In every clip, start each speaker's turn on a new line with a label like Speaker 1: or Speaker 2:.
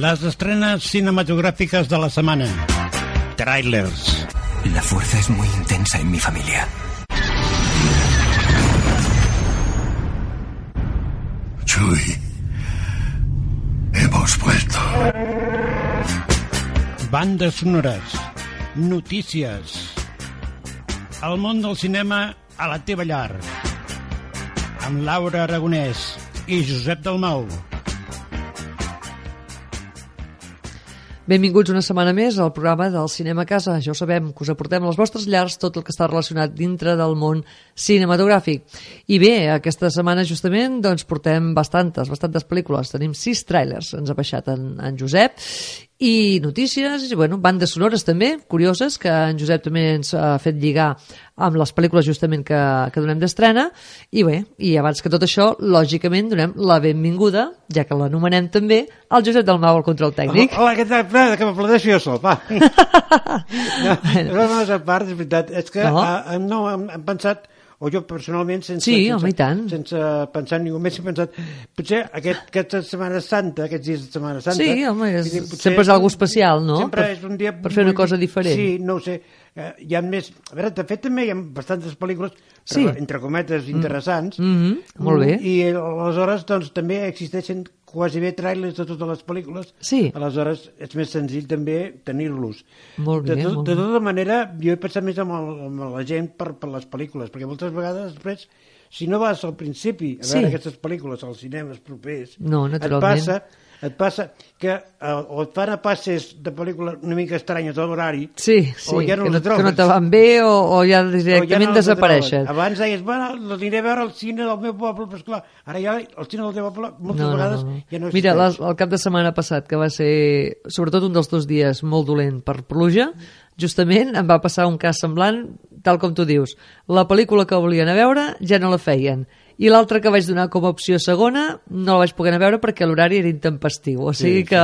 Speaker 1: Les estrenes cinematográficas de la semana. Trailers.
Speaker 2: La fuerza es muy intensa en mi familia.
Speaker 3: Chuy, hemos vuelto.
Speaker 1: Bandes sonores. Notícies. El món del cinema a la teva llar. Amb Laura Aragonès i Josep Dalmau.
Speaker 4: Benvinguts una setmana més al programa del Cinema a Casa. Ja ho sabem, que us aportem a les vostres llars tot el que està relacionat dintre del món cinematogràfic. I bé, aquesta setmana justament doncs, portem bastantes, bastantes pel·lícules. Tenim sis trailers, ens ha baixat en, en Josep, i notícies, i bueno, bandes sonores també, curioses, que en Josep també ens ha fet lligar amb les pel·lícules justament que, que donem d'estrena, i bé, i abans que tot això, lògicament donem la benvinguda, ja que l'anomenem també, al Josep Dalmau, al control tècnic.
Speaker 5: Hola, què tal? Espera, que m'aplaudeixo jo sol, va. no, bromes a part, és veritat, és que
Speaker 4: No.
Speaker 5: no, no hem, hem pensat o jo personalment sense,
Speaker 4: Sí,
Speaker 5: sense,
Speaker 4: home, i tant.
Speaker 5: sense pensar en ningú més he pensat potser aquest, aquesta Setmana Santa aquests dies de Setmana Santa
Speaker 4: Sí, home, és-
Speaker 5: dir,
Speaker 4: sempre és algo especial, no?
Speaker 5: sempre
Speaker 4: Per-
Speaker 5: és un dia
Speaker 4: per fer una cosa diferent.
Speaker 5: sí, no sé eh, hi ha més, a veure, de fet també hi ha bastantes pel·lícules
Speaker 4: Sí.
Speaker 5: entre cometes interessants
Speaker 4: Mhm, molt bé.
Speaker 5: i aleshores doncs també existeixen quasi bé trailers de totes les pel·lícules
Speaker 4: Sí.
Speaker 5: aleshores és més senzill també tenir-los
Speaker 4: Molt bé,
Speaker 5: de, tot,
Speaker 4: molt
Speaker 5: de tota manera jo he pensat més amb, el, amb la gent per, per les pel·lícules perquè moltes vegades després si no vas al principi a
Speaker 4: Sí.
Speaker 5: veure aquestes pel·lícules als cinemes propers
Speaker 4: No,
Speaker 5: et passa, et passa que eh, o et fan a passes de pel·lícules una mica estranyes a l'horari
Speaker 4: Sí, sí,
Speaker 5: o ja no
Speaker 4: que, no, que no te van bé o, o ja
Speaker 5: o
Speaker 4: directament
Speaker 5: no
Speaker 4: desapareixen.
Speaker 5: Abans deies, bueno, l'aniré a veure al cine del meu poble, però esclar, ara ja el cine del teu poble moltes vegades ja no
Speaker 4: Mira, les, el cap de setmana passat, que va ser sobretot un dels dos dies molt dolent per pluja, justament em va passar un cas semblant, tal com tu dius. La pel·lícula que volien a veure ja no la feien. I l'altra que vaig donar com a opció segona no la vaig poder anar a veure perquè l'horari era intempestiu. O sigui
Speaker 5: sí,
Speaker 4: que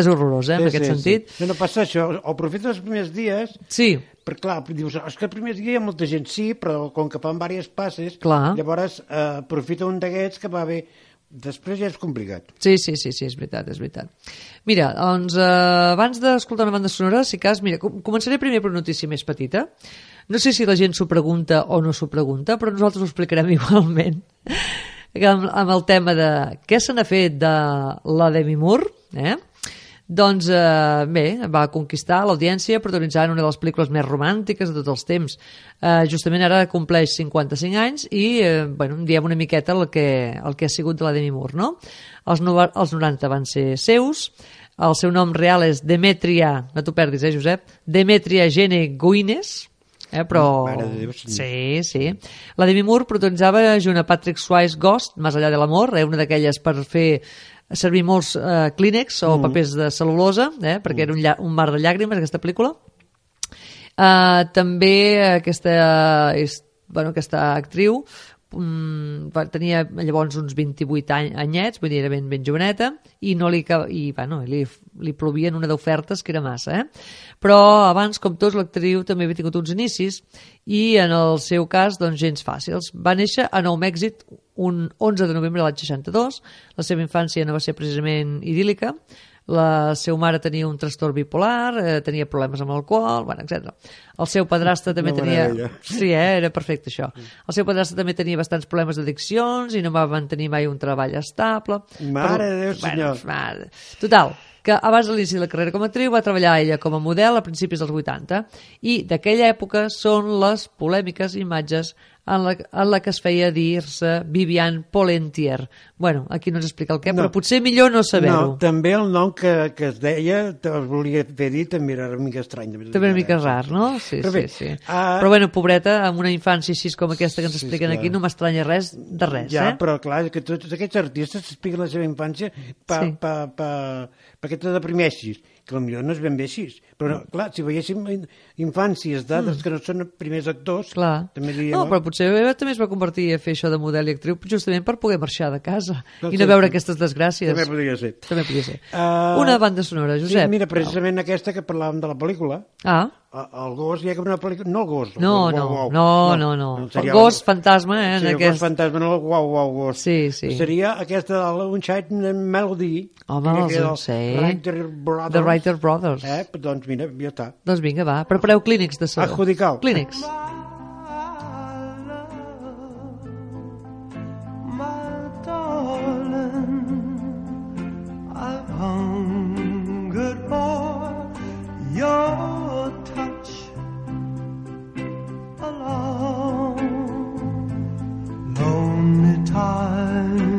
Speaker 4: és horrorós, eh, en aquest sentit.
Speaker 5: Sí. No, no passa això, o aprofites els primers dies
Speaker 4: Sí,
Speaker 5: Perquè, clar, dius, és que el primer dia hi ha molta gent, sí, però com que fan diverses passes,
Speaker 4: Clar.
Speaker 5: llavors eh, aprofita un d'aquests que va bé. Després ja és complicat.
Speaker 4: Sí, sí, sí, sí, és veritat, és veritat. Mira, doncs, eh, abans d'escoltar una banda sonora, si cas, mira, com- començaré primer per una notícia més petita. No sé si la gent s'ho pregunta o no s'ho pregunta, però nosaltres ho explicarem igualment. Amb, amb el tema de què se n'ha fet de la Demi Moore, eh? Doncs eh, bé, va conquistar l'audiència protagonitzant una de les pel·lícules més romàntiques de tots els temps. Eh, justament ara compleix 55 anys i eh, bueno, diem una miqueta el que, el que ha sigut de la Demi Moore, no? Els, nova- els 90 van ser seus, el seu nom real és Demetria, no t'ho perdis, eh, Josep? Demetria Gene Guines, eh, però...
Speaker 5: Mare de Déu, senyor.
Speaker 4: Sí, sí. La Demi Moore protagonitzava junt a Patrick Swayze Ghost, Més allà de l'amor, eh, una d'aquelles per fer servir molts eh, clínex o papers de cel·lulosa, eh, perquè era un, lla un mar de llàgrimes, aquesta pel·lícula. Uh, també aquesta, és, bueno, aquesta actriu um, tenia llavors uns 28 any, anyets, vull dir, era ben, ben joveneta, i, no li, i bueno, li, li plovien una d'ofertes que era massa. Eh? Però abans, com tots, l'actriu també havia tingut uns inicis i en el seu cas, doncs, gens fàcils. Va néixer a Nou Mèxic un 11 de novembre de l'any 62. La seva infància no va ser precisament idíl·lica. La seva mare tenia un trastorn bipolar, eh, tenia problemes amb l'alcohol, bueno, etc. El seu padrastre també
Speaker 5: Una
Speaker 4: tenia... Sí, eh? era perfecte això. El seu padrastre també tenia bastants problemes d'addiccions i no va mantenir mai un treball estable.
Speaker 5: Mare de Déu, senyor.
Speaker 4: Bueno, mare... Total, que abans de l'inici de la carrera com a actriu va treballar ella com a model a principis dels 80 i d'aquella època són les polèmiques imatges en la, en la que es feia dir-se Vivian Polentier. Bueno, aquí no ens explica el què,
Speaker 5: No.
Speaker 4: però potser millor no
Speaker 5: No,
Speaker 4: saber-ho.
Speaker 5: també el nom que, que es deia, te el volia fer dir, també era una mica estrany. veritat.
Speaker 4: També una mica rar, no? Sí,
Speaker 5: Però
Speaker 4: sí,
Speaker 5: bé,
Speaker 4: sí.
Speaker 5: ah,
Speaker 4: Però bueno, pobreta, amb una infància així com aquesta que ens
Speaker 5: Sí,
Speaker 4: expliquen
Speaker 5: clar.
Speaker 4: aquí, no m'estranya res de res,
Speaker 5: ja,
Speaker 4: eh?
Speaker 5: però clar, que tots aquests artistes expliquen la seva infància pa,
Speaker 4: Sí.
Speaker 5: pa, pa, perquè te deprimeixis, que potser no és ben bé així. Però, clar, si veiéssim in- infàncies d'adres que no són primers actors,
Speaker 4: Mm. Clar.
Speaker 5: també diríem...
Speaker 4: No, però potser ella també es va convertir a fer això de model i actriu justament per poder marxar de casa
Speaker 5: No
Speaker 4: i no veure
Speaker 5: sí.
Speaker 4: aquestes desgràcies.
Speaker 5: També podria ser.
Speaker 4: També podria ser.
Speaker 5: Ah,
Speaker 4: Una banda sonora, Josep.
Speaker 5: Sí, mira, precisament aquesta que parlàvem de la pel·lícula,
Speaker 4: Ah,
Speaker 5: el gos, hi ha com una pel·lícula... No el gos. el
Speaker 4: no,
Speaker 5: gos,
Speaker 4: no,
Speaker 5: guau, guau.
Speaker 4: no, no, no. El gos fantasma, eh,
Speaker 5: Sí,
Speaker 4: en
Speaker 5: el
Speaker 4: aquest...
Speaker 5: gos fantasma, no el guau, guau, gos.
Speaker 4: Sí, sí.
Speaker 5: Seria aquesta de l'Unchained Melody.
Speaker 4: Home, els sé.
Speaker 5: Writer Brothers.
Speaker 4: The Writer Brothers.
Speaker 5: Eh? Doncs mira, ja està.
Speaker 4: Doncs vinga, va. Prepareu clínics de so.
Speaker 5: Adjudical.
Speaker 4: Clínics.
Speaker 6: My time.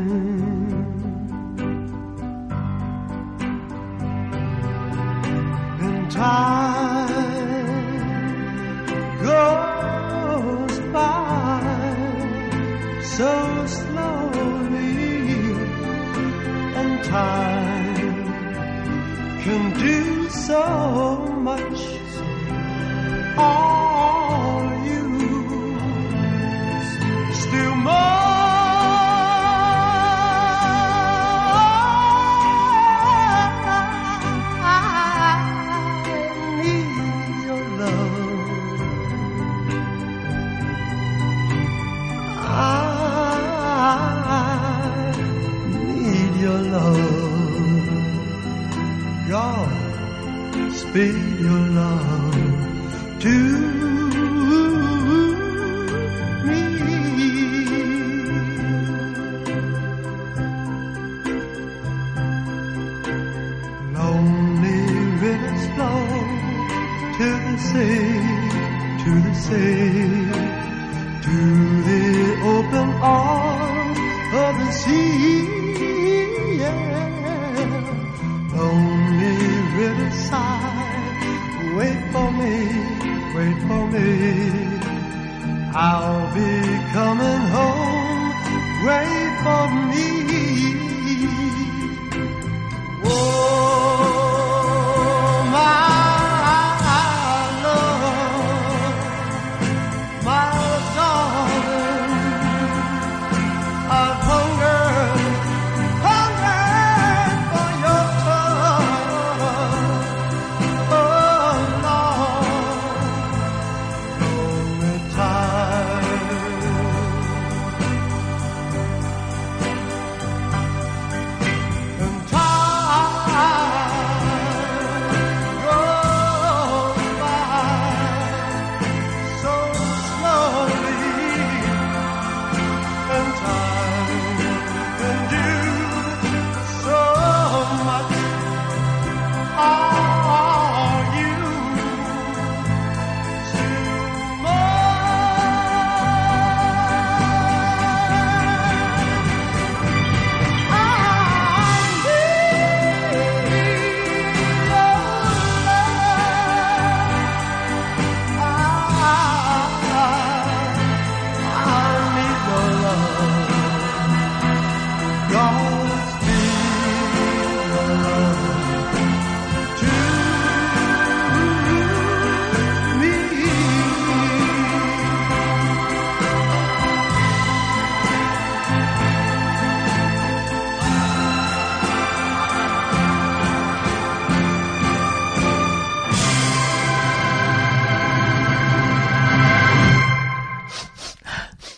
Speaker 6: And time goes by so slowly, and time can do so much. All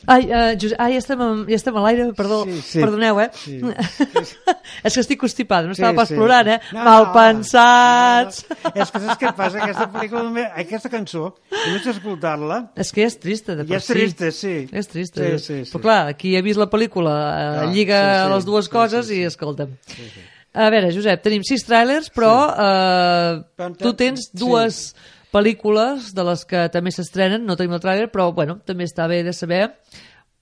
Speaker 4: Ai, uh, Josep, ai ja, estem, a, ja estem a l'aire, perdó,
Speaker 5: Sí, sí.
Speaker 4: perdoneu, eh?
Speaker 5: Sí.
Speaker 4: és que estic constipada, no estava
Speaker 5: Sí,
Speaker 4: pas
Speaker 5: sí.
Speaker 4: plorant, eh?
Speaker 5: No,
Speaker 4: Malpensats!
Speaker 5: no, no. És que saps què passa? Aquesta pel·lícula, aquesta cançó, només escoltar-la,
Speaker 4: És que és trista, de per
Speaker 5: Ja és trista, sí.
Speaker 4: És trista.
Speaker 5: Sí, sí, sí.
Speaker 4: Però clar, qui ha vist la pel·lícula eh,
Speaker 5: Clar,
Speaker 4: lliga
Speaker 5: sí, sí,
Speaker 4: les dues
Speaker 5: sí,
Speaker 4: coses
Speaker 5: sí, sí.
Speaker 4: i escolta'm. A veure, Josep, tenim sis trailers, però eh,
Speaker 5: Però
Speaker 4: tu tens
Speaker 5: sí.
Speaker 4: Pel·lícules de les que també s'estrenen, no tenim el tràiler, però bueno, també està bé de saber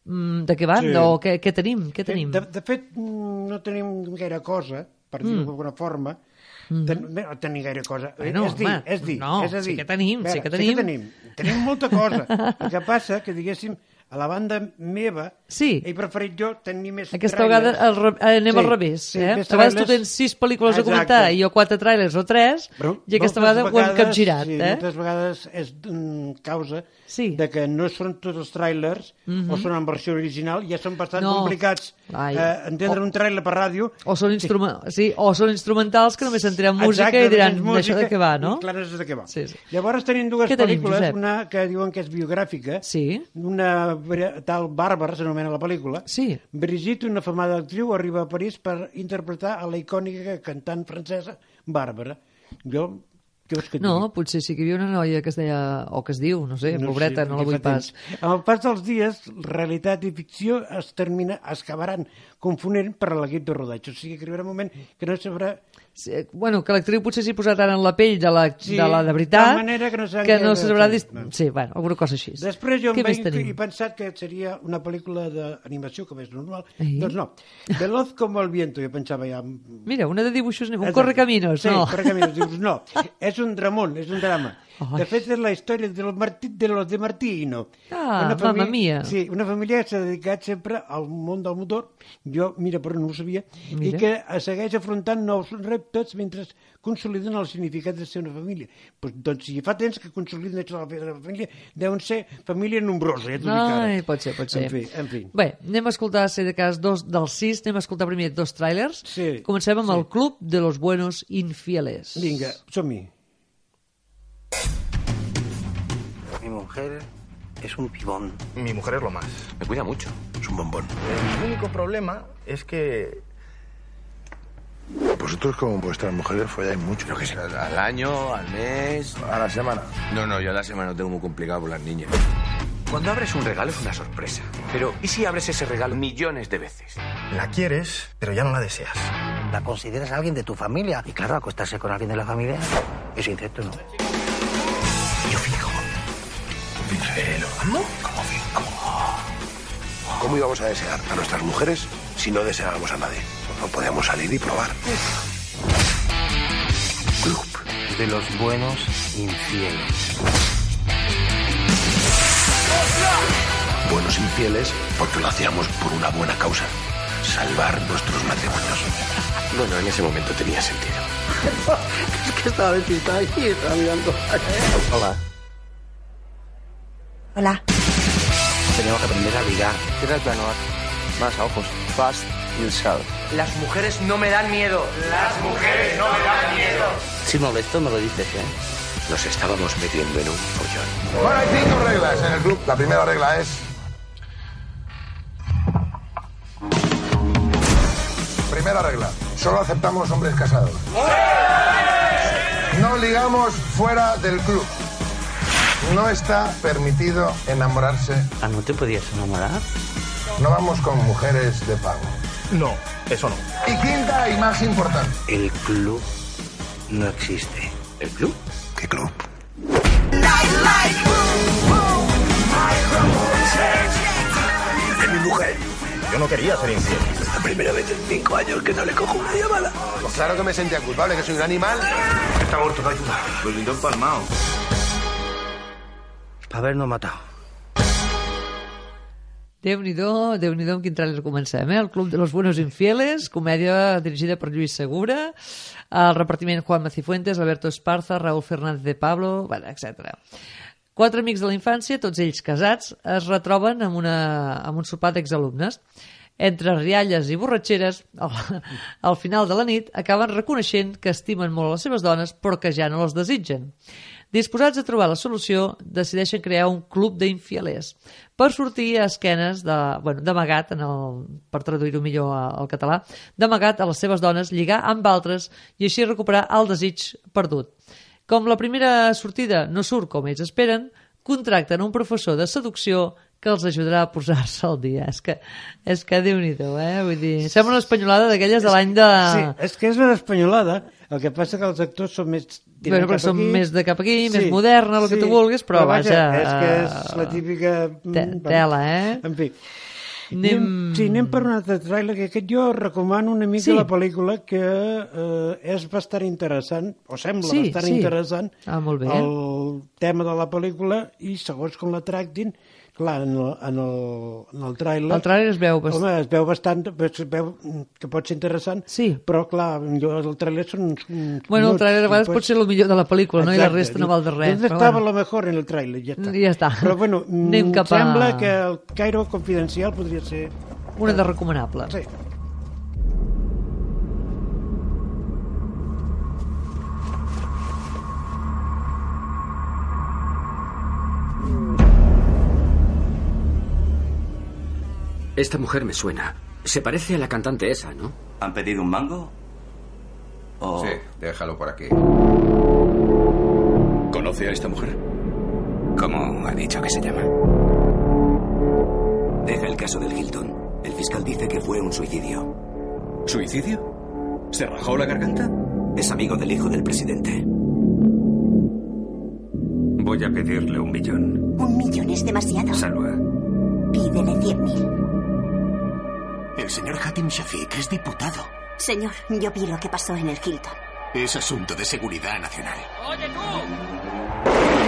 Speaker 4: mm, de què van,
Speaker 5: Sí.
Speaker 4: sí. o què, què tenim, què tenim.
Speaker 5: De, de fet, mm, no tenim gaire cosa, per dir-ho d'alguna forma. Ten, bé, no tenim gaire cosa.
Speaker 4: Mm. Bueno,
Speaker 5: és dir,
Speaker 4: home,
Speaker 5: és dir,
Speaker 4: no,
Speaker 5: és a
Speaker 4: sí
Speaker 5: dir,
Speaker 4: que tenim,
Speaker 5: a
Speaker 4: sí
Speaker 5: veure,
Speaker 4: que tenim.
Speaker 5: tenim. Tenim molta cosa. El que passa que, diguéssim, a la banda meva
Speaker 4: Sí.
Speaker 5: he preferit jo tenir més
Speaker 4: Aquesta
Speaker 5: trailers.
Speaker 4: vegada el, anem
Speaker 5: Sí,
Speaker 4: al revés.
Speaker 5: sí,
Speaker 4: eh? a vegades tu tens sis pel·lícules a
Speaker 5: Exacte.
Speaker 4: comentar i jo quatre trailers o tres,
Speaker 5: Però
Speaker 4: i aquesta vegada ho hem
Speaker 5: vegades,
Speaker 4: capgirat.
Speaker 5: Sí,
Speaker 4: eh?
Speaker 5: moltes vegades és mm, causa
Speaker 4: Sí. Mhm.
Speaker 5: de que no són tots els trailers o són en versió original, ja són bastant
Speaker 4: No.
Speaker 5: complicats
Speaker 4: Ai.
Speaker 5: eh, entendre un trailer per ràdio.
Speaker 4: O són, instrument... sí, o són instrumentals que només sentiran música
Speaker 5: Exacte,
Speaker 4: i diran, d'això de què va, no?
Speaker 5: i Clar, de què va.
Speaker 4: Sí, sí.
Speaker 5: Llavors tenim dues
Speaker 4: Què tenim,
Speaker 5: pel·lícules,
Speaker 4: Josep?
Speaker 5: una que diuen que és biogràfica,
Speaker 4: Sí.
Speaker 5: una tal Bàrbara, s'anomena la pel·lícula.
Speaker 4: Sí.
Speaker 5: Brigitte, una famada actriu, arriba a París per interpretar a la icònica cantant francesa Bàrbara. Jo, què vols que
Speaker 4: No,
Speaker 5: digui?
Speaker 4: potser sí que hi havia una noia que es deia, o que es diu, no sé, pobreta,
Speaker 5: sé,
Speaker 4: no la vull pas.
Speaker 5: temps. Amb el pas dels dies, realitat i ficció es termina, es acabaran confonent per a l'equip de rodatge. O sigui que arribarà un moment que no sabrà...
Speaker 4: Sí, bueno, que l'actriu potser s'hi posat tant en la pell de la,
Speaker 5: Sí,
Speaker 4: de la de
Speaker 5: de
Speaker 4: veritat
Speaker 5: tal manera que no
Speaker 4: que no
Speaker 5: de
Speaker 4: sabrà... Dist...
Speaker 5: No.
Speaker 4: Sí, bueno, alguna cosa així.
Speaker 5: Després jo em
Speaker 4: Què
Speaker 5: vaig pensat que seria una pel·lícula d'animació, com és normal.
Speaker 4: Ai.
Speaker 5: Doncs no. Veloz como el viento, jo pensava ja...
Speaker 4: Mira, una de dibuixos, un
Speaker 5: Exacte.
Speaker 4: correcaminos,
Speaker 5: sí,
Speaker 4: no?
Speaker 5: correcaminos. Dius, no, és un dramón, és un drama.
Speaker 4: Ai.
Speaker 5: De fet, és la història de los, Martí, de los de Martino.
Speaker 4: Ah, mamma mia.
Speaker 5: Sí, una família que s'ha dedicat sempre al món del motor, jo, mira, però no ho sabia,
Speaker 4: Mira.
Speaker 5: i que segueix afrontant nous reptes mentre consoliden el significat de ser una família. Pues, doncs, si fa temps que consoliden això de la família, deuen ser família nombrosa, ja t'ho dic ara.
Speaker 4: Ai, pot ser, pot ser.
Speaker 5: En fi, en fi.
Speaker 4: Bé, anem a escoltar, si de cas, dos dels sis, anem a escoltar primer dos trailers.
Speaker 5: Sí,
Speaker 4: Comencem amb
Speaker 5: sí.
Speaker 4: el Club de los Buenos Infieles.
Speaker 5: Vinga, som-hi.
Speaker 7: Mujer es un pibón.
Speaker 2: Mi mujer es lo más. Me cuida mucho.
Speaker 3: Es un bombón.
Speaker 2: El único problema es que...
Speaker 3: Vosotros como vuestras mujeres folláis mucho.
Speaker 8: Yo qué sé, al año, al mes.
Speaker 3: A la semana.
Speaker 8: No, no, yo a la semana lo tengo muy complicado por las niñas. Cuando abres un regalo es una sorpresa. Pero ¿y si abres ese regalo millones de veces?
Speaker 2: La quieres, pero ya no la deseas.
Speaker 7: La consideras alguien de tu familia. Y claro, acostarse con alguien de la familia es incesto, ¿no?
Speaker 8: Pero, ¿cómo? ¿Cómo
Speaker 3: íbamos a desear a nuestras mujeres si no deseábamos a nadie? No podíamos salir y probar. Club.
Speaker 7: De los buenos infieles.
Speaker 3: Buenos infieles porque lo hacíamos por una buena causa. Salvar nuestros matrimonios.
Speaker 8: Bueno, en ese momento tenía sentido.
Speaker 7: Es que estaba despistado y estaba mirando.
Speaker 8: Hola.
Speaker 9: Hola.
Speaker 7: Teníamos que aprender a ligar.
Speaker 8: Tira el plano, más a ojos. Fast yourself.
Speaker 10: Las mujeres no me dan miedo.
Speaker 7: Si molesto, me lo dices, ¿eh?
Speaker 8: Nos estábamos metiendo en un follón.
Speaker 3: Bueno, hay cinco reglas en el club. La primera regla es... Primera regla. Solo aceptamos hombres casados. No ligamos fuera del club. No está permitido enamorarse.
Speaker 7: Ah, ¿no te podías enamorar?
Speaker 3: No vamos con mujeres de pago.
Speaker 2: No, eso no.
Speaker 3: Y quinta y más importante.
Speaker 7: El club no existe.
Speaker 8: ¿El club?
Speaker 3: ¿Qué club?
Speaker 2: Es mi mujer. Yo no quería ser infiel.
Speaker 3: La primera vez en cinco años que no le cojo una llamada. Pues claro que me sentía culpable, que soy un animal.
Speaker 2: Está muerto, no ayuda. Pues lindo
Speaker 7: habernos matado.
Speaker 4: Déu-n'hi-do, déu nhi déu amb quin tràiler comencem, eh? El Club de los Buenos Infieles, comèdia dirigida per Lluís Segura, el repartiment Juan Macifuentes, Alberto Esparza, Raúl Fernández de Pablo, bueno, etc. Quatre amics de la infància, tots ells casats, es retroben amb, una, amb un sopar d'exalumnes. Entre rialles i borratxeres, al, al final de la nit, acaben reconeixent que estimen molt les seves dones, però que ja no les desitgen. Disposats a trobar la solució, decideixen crear un club d'infielers per sortir a esquenes de, bueno, d'amagat, en el, per traduir-ho millor al català, d'amagat a les seves dones, lligar amb altres i així recuperar el desig perdut. Com la primera sortida no surt com ells esperen, contracten un professor de seducció que els ajudarà a posar-se al dia. És que, és que déu-n'hi-do, eh? Vull dir, sembla una espanyolada d'aquelles de l'any de...
Speaker 5: Sí, és que és una espanyolada. El que passa que els actors són més...
Speaker 4: Bueno, però són
Speaker 5: aquí.
Speaker 4: més de cap aquí, més moderna, el que tu vulguis, però vaja,
Speaker 5: És que és la típica...
Speaker 4: Te-
Speaker 5: mm,
Speaker 4: tela, eh?
Speaker 5: En fi.
Speaker 4: Anem-
Speaker 5: Anem... Sí, anem per un altre trailer, que aquest jo recomano una mica
Speaker 4: Sí.
Speaker 5: la pel·lícula, que eh, és bastant interessant, o sembla
Speaker 4: Sí,
Speaker 5: bastant
Speaker 4: sí.
Speaker 5: interessant,
Speaker 4: Ah, molt bé.
Speaker 5: el tema de la pel·lícula, i segons com la tractin, clar, en el, en el, en el trailer...
Speaker 4: El trailer es veu bast-
Speaker 5: Home, es veu bastant, es veu que pot ser interessant,
Speaker 4: Sí.
Speaker 5: però clar, jo, el trailer són uns, uns
Speaker 4: Bueno, el
Speaker 5: minuts,
Speaker 4: trailer a vegades pot ser el millor de la pel·lícula, no? I la resta no val de res.
Speaker 5: ¿Dónde
Speaker 4: però
Speaker 5: estaba
Speaker 4: bueno.
Speaker 5: lo mejor en el trailer? Ja està.
Speaker 4: Ja està.
Speaker 5: Però bueno,
Speaker 4: Anem cap a-
Speaker 5: sembla que el Cairo Confidencial podria ser...
Speaker 4: Una de recomanable.
Speaker 5: Sí.
Speaker 9: Esta mujer me suena. Se parece a la cantante esa, ¿no?
Speaker 11: ¿Han pedido un mango? ¿O...
Speaker 12: Sí, déjalo por aquí.
Speaker 11: ¿Conoce a esta mujer? ¿Cómo ha dicho que se llama? Deja el caso del Hilton. El fiscal dice que fue un suicidio. ¿Suicidio? ¿Se rajó la garganta? Es amigo del hijo del presidente.
Speaker 12: Voy a pedirle un millón.
Speaker 13: Un millón es demasiado.
Speaker 12: Salva.
Speaker 13: Pídele cien mil.
Speaker 3: El señor Hatim Shafiq es diputado.
Speaker 13: Señor, yo vi lo que pasó en el Hilton.
Speaker 3: Es asunto de seguridad nacional.
Speaker 10: ¡Oye tú!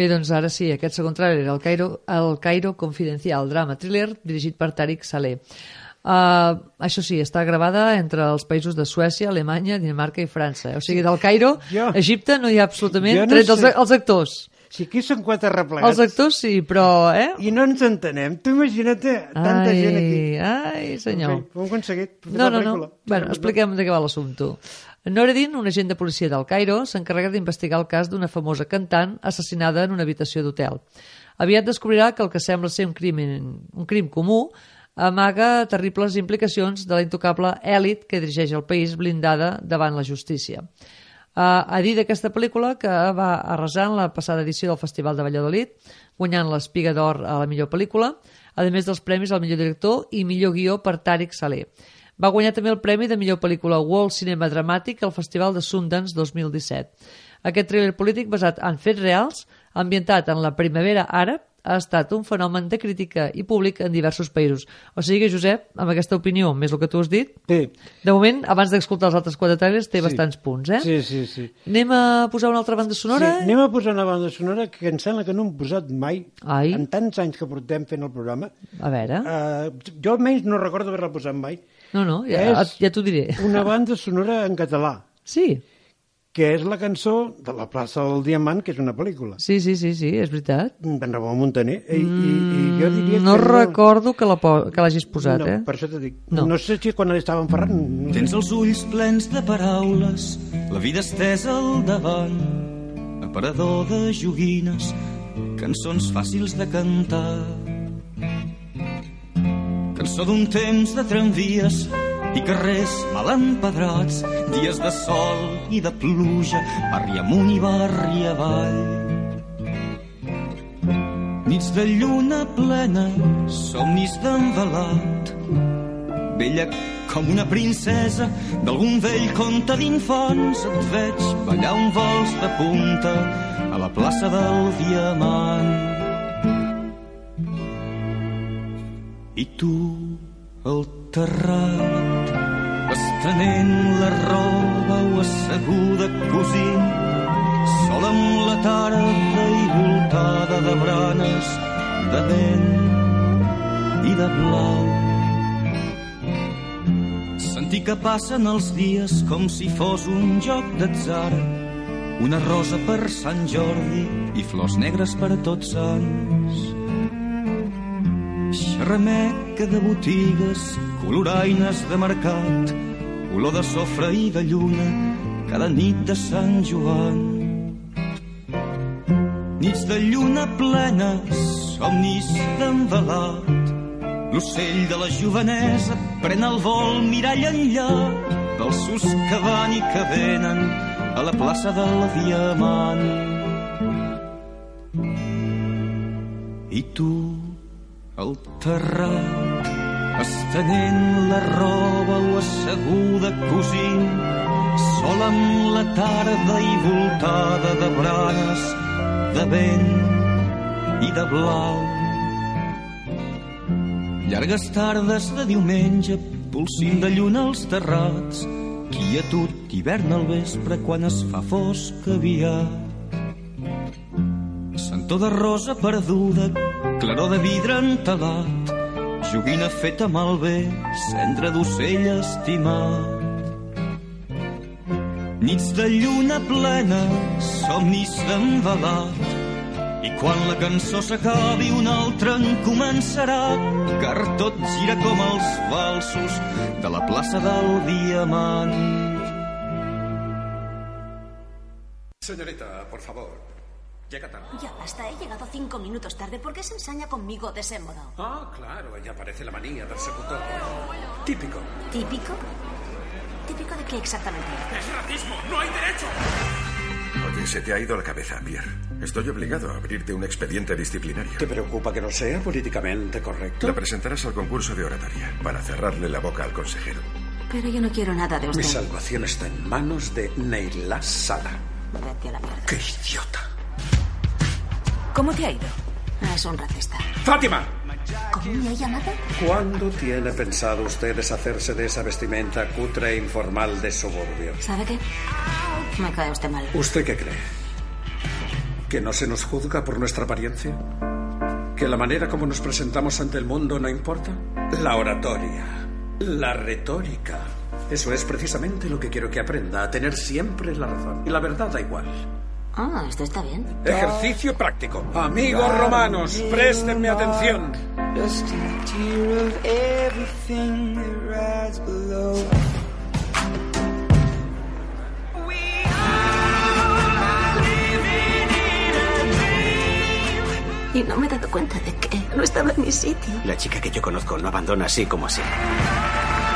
Speaker 4: Bé, doncs ara sí, aquest segon trailer era el Cairo, el Cairo Confidencial, drama thriller dirigit per Tariq Saleh. Uh, això sí, està gravada entre els països de Suècia, Alemanya, Dinamarca i França. O sigui, del Cairo,
Speaker 5: Jo-
Speaker 4: Egipte, no hi ha absolutament,
Speaker 5: no
Speaker 4: tret els,
Speaker 5: sé.
Speaker 4: els actors.
Speaker 5: Si aquí són quatre replegats...
Speaker 4: Els actors sí, però... Eh?
Speaker 5: I no ens entenem. Tu imagina't tanta
Speaker 4: ai,
Speaker 5: gent aquí.
Speaker 4: Ai, senyor.
Speaker 5: En fi, ho hem aconseguit.
Speaker 4: No, no, no. Bueno, expliquem de què va l'assumpte. Noredin, un agent de policia del Cairo, s'encarrega d'investigar el cas d'una famosa cantant assassinada en una habitació d'hotel. Aviat descobrirà que el que sembla ser un crim, un crim comú amaga terribles implicacions de la intocable èlit que dirigeix el país blindada davant la justícia. Uh, a dir d'aquesta pel·lícula que va arrasar en la passada edició del Festival de Valladolid, guanyant l'Espiga d'Or a la millor pel·lícula, a més dels premis al millor director i millor guió per Tariq Saleh. Va guanyar també el premi de millor pel·lícula World Cinema Dramàtic al Festival de Sundance 2017. Aquest thriller polític basat en fets reals, ambientat en la primavera àrab, ha estat un fenomen de crítica i públic en diversos països. O sigui que, Josep, amb aquesta opinió, més el que tu has dit,
Speaker 5: sí.
Speaker 4: de moment, abans d'escoltar els altres quatre trailers, té
Speaker 5: Sí.
Speaker 4: bastants punts, eh?
Speaker 5: Sí, sí, sí.
Speaker 4: Anem a posar una altra banda sonora?
Speaker 5: Sí, anem a posar una banda sonora que em sembla que no hem posat mai,
Speaker 4: Ai.
Speaker 5: en tants anys que portem fent el programa.
Speaker 4: A veure...
Speaker 5: Uh, jo almenys no recordo haver-la posat mai.
Speaker 4: No, no, ja,
Speaker 5: És
Speaker 4: ja t'ho diré.
Speaker 5: Una banda sonora en català.
Speaker 4: Sí.
Speaker 5: Que és la cançó de la plaça del Diamant, que és una pel·lícula.
Speaker 4: Sí, sí, sí, sí, és veritat.
Speaker 5: D'en Ramon Montaner. I, i, i jo diria
Speaker 4: Mm, No
Speaker 5: que
Speaker 4: recordo que la po- que l'hagis posat,
Speaker 5: no,
Speaker 4: eh?
Speaker 5: Per això t'ho dic.
Speaker 4: No.
Speaker 5: No. no sé si quan estàvem Ferran... No sé.
Speaker 14: Tens els ulls plens de paraules, la vida estesa al davant, aparador de joguines, cançons fàcils de cantar. Cançó d'un temps de tramvies i carrers mal empedrats, dies de sol i de pluja, barri amunt i barri avall. Nits de lluna plena, somnis d'envelat, Vella com una princesa d'algun vell conte d'infants et veig ballar un vols de punta a la plaça del Diamant. I tu, al terrat, estenent la roba o asseguda cosint, sol amb la tarda i voltada de branes, de vent i de blau. Sentir que passen els dies com si fos un joc d'atzar. Una rosa per Sant Jordi i flors negres per tots sants. Remeca de botigues, coloraines de mercat, olor de sofre i de lluna, cada nit de Sant Joan. Nits de lluna plena, somnis d'envelat, l'ocell de la jovenesa pren el vol mirall enllà dels sus que van i que venen a la plaça del Diamant. I tu, al terrat, estenent la roba o asseguda cosint, sol amb la tarda i voltada de branes, de vent i de blau. Llargues tardes de diumenge, pulsint de lluna als terrats, quietud hivern al vespre quan es fa fosc aviat. Sentó de rosa perduda, claror de vidre entelat, joguina feta malbé, cendra d'ocell estimat. Nits de lluna plena, somnis d'envelat, i quan la cançó s'acabi una altra en començarà, car tot gira com els valsos de la plaça del Diamant.
Speaker 15: Señorita, por favor. Llega tarde.
Speaker 13: Ya basta, he llegado cinco minutos tarde. ¿Por qué se ensaña conmigo de ese modo?
Speaker 15: Ah, claro, ella parece la manía del secutor. Típico.
Speaker 13: ¿Típico? ¿Típico de qué exactamente?
Speaker 15: ¡Es racismo! ¡No hay derecho!
Speaker 3: Oye, se te ha ido la cabeza, Pierre. Estoy obligado a abrirte un expediente disciplinario.
Speaker 15: ¿Te preocupa que no sea políticamente correcto?
Speaker 3: La presentarás al concurso de oratoria para cerrarle la boca al consejero.
Speaker 13: Pero yo no quiero nada de usted.
Speaker 15: Mi salvación está en manos de Neila Sala.
Speaker 13: Vete a la mierda.
Speaker 15: ¡Qué idiota!
Speaker 13: ¿Cómo te ha ido? Es un racista.
Speaker 15: ¡Fátima!
Speaker 13: ¿Cómo me ha llamado?
Speaker 15: ¿Cuándo tiene pensado usted deshacerse de esa vestimenta cutre e informal de suburbio?
Speaker 13: ¿Sabe qué? Me cae usted mal.
Speaker 15: ¿Usted qué cree? ¿Que no se nos juzga por nuestra apariencia? ¿Que la manera como nos presentamos ante el mundo no importa? La oratoria, la retórica. Eso es precisamente lo que quiero que aprenda, a tener siempre la razón. Y la verdad da igual.
Speaker 13: Ah, esto está bien.
Speaker 15: Ejercicio práctico. Amigos romanos, préstenme atención.
Speaker 13: Y no me he dado cuenta de que no estaba en mi sitio.
Speaker 11: La chica que yo conozco no abandona así como así.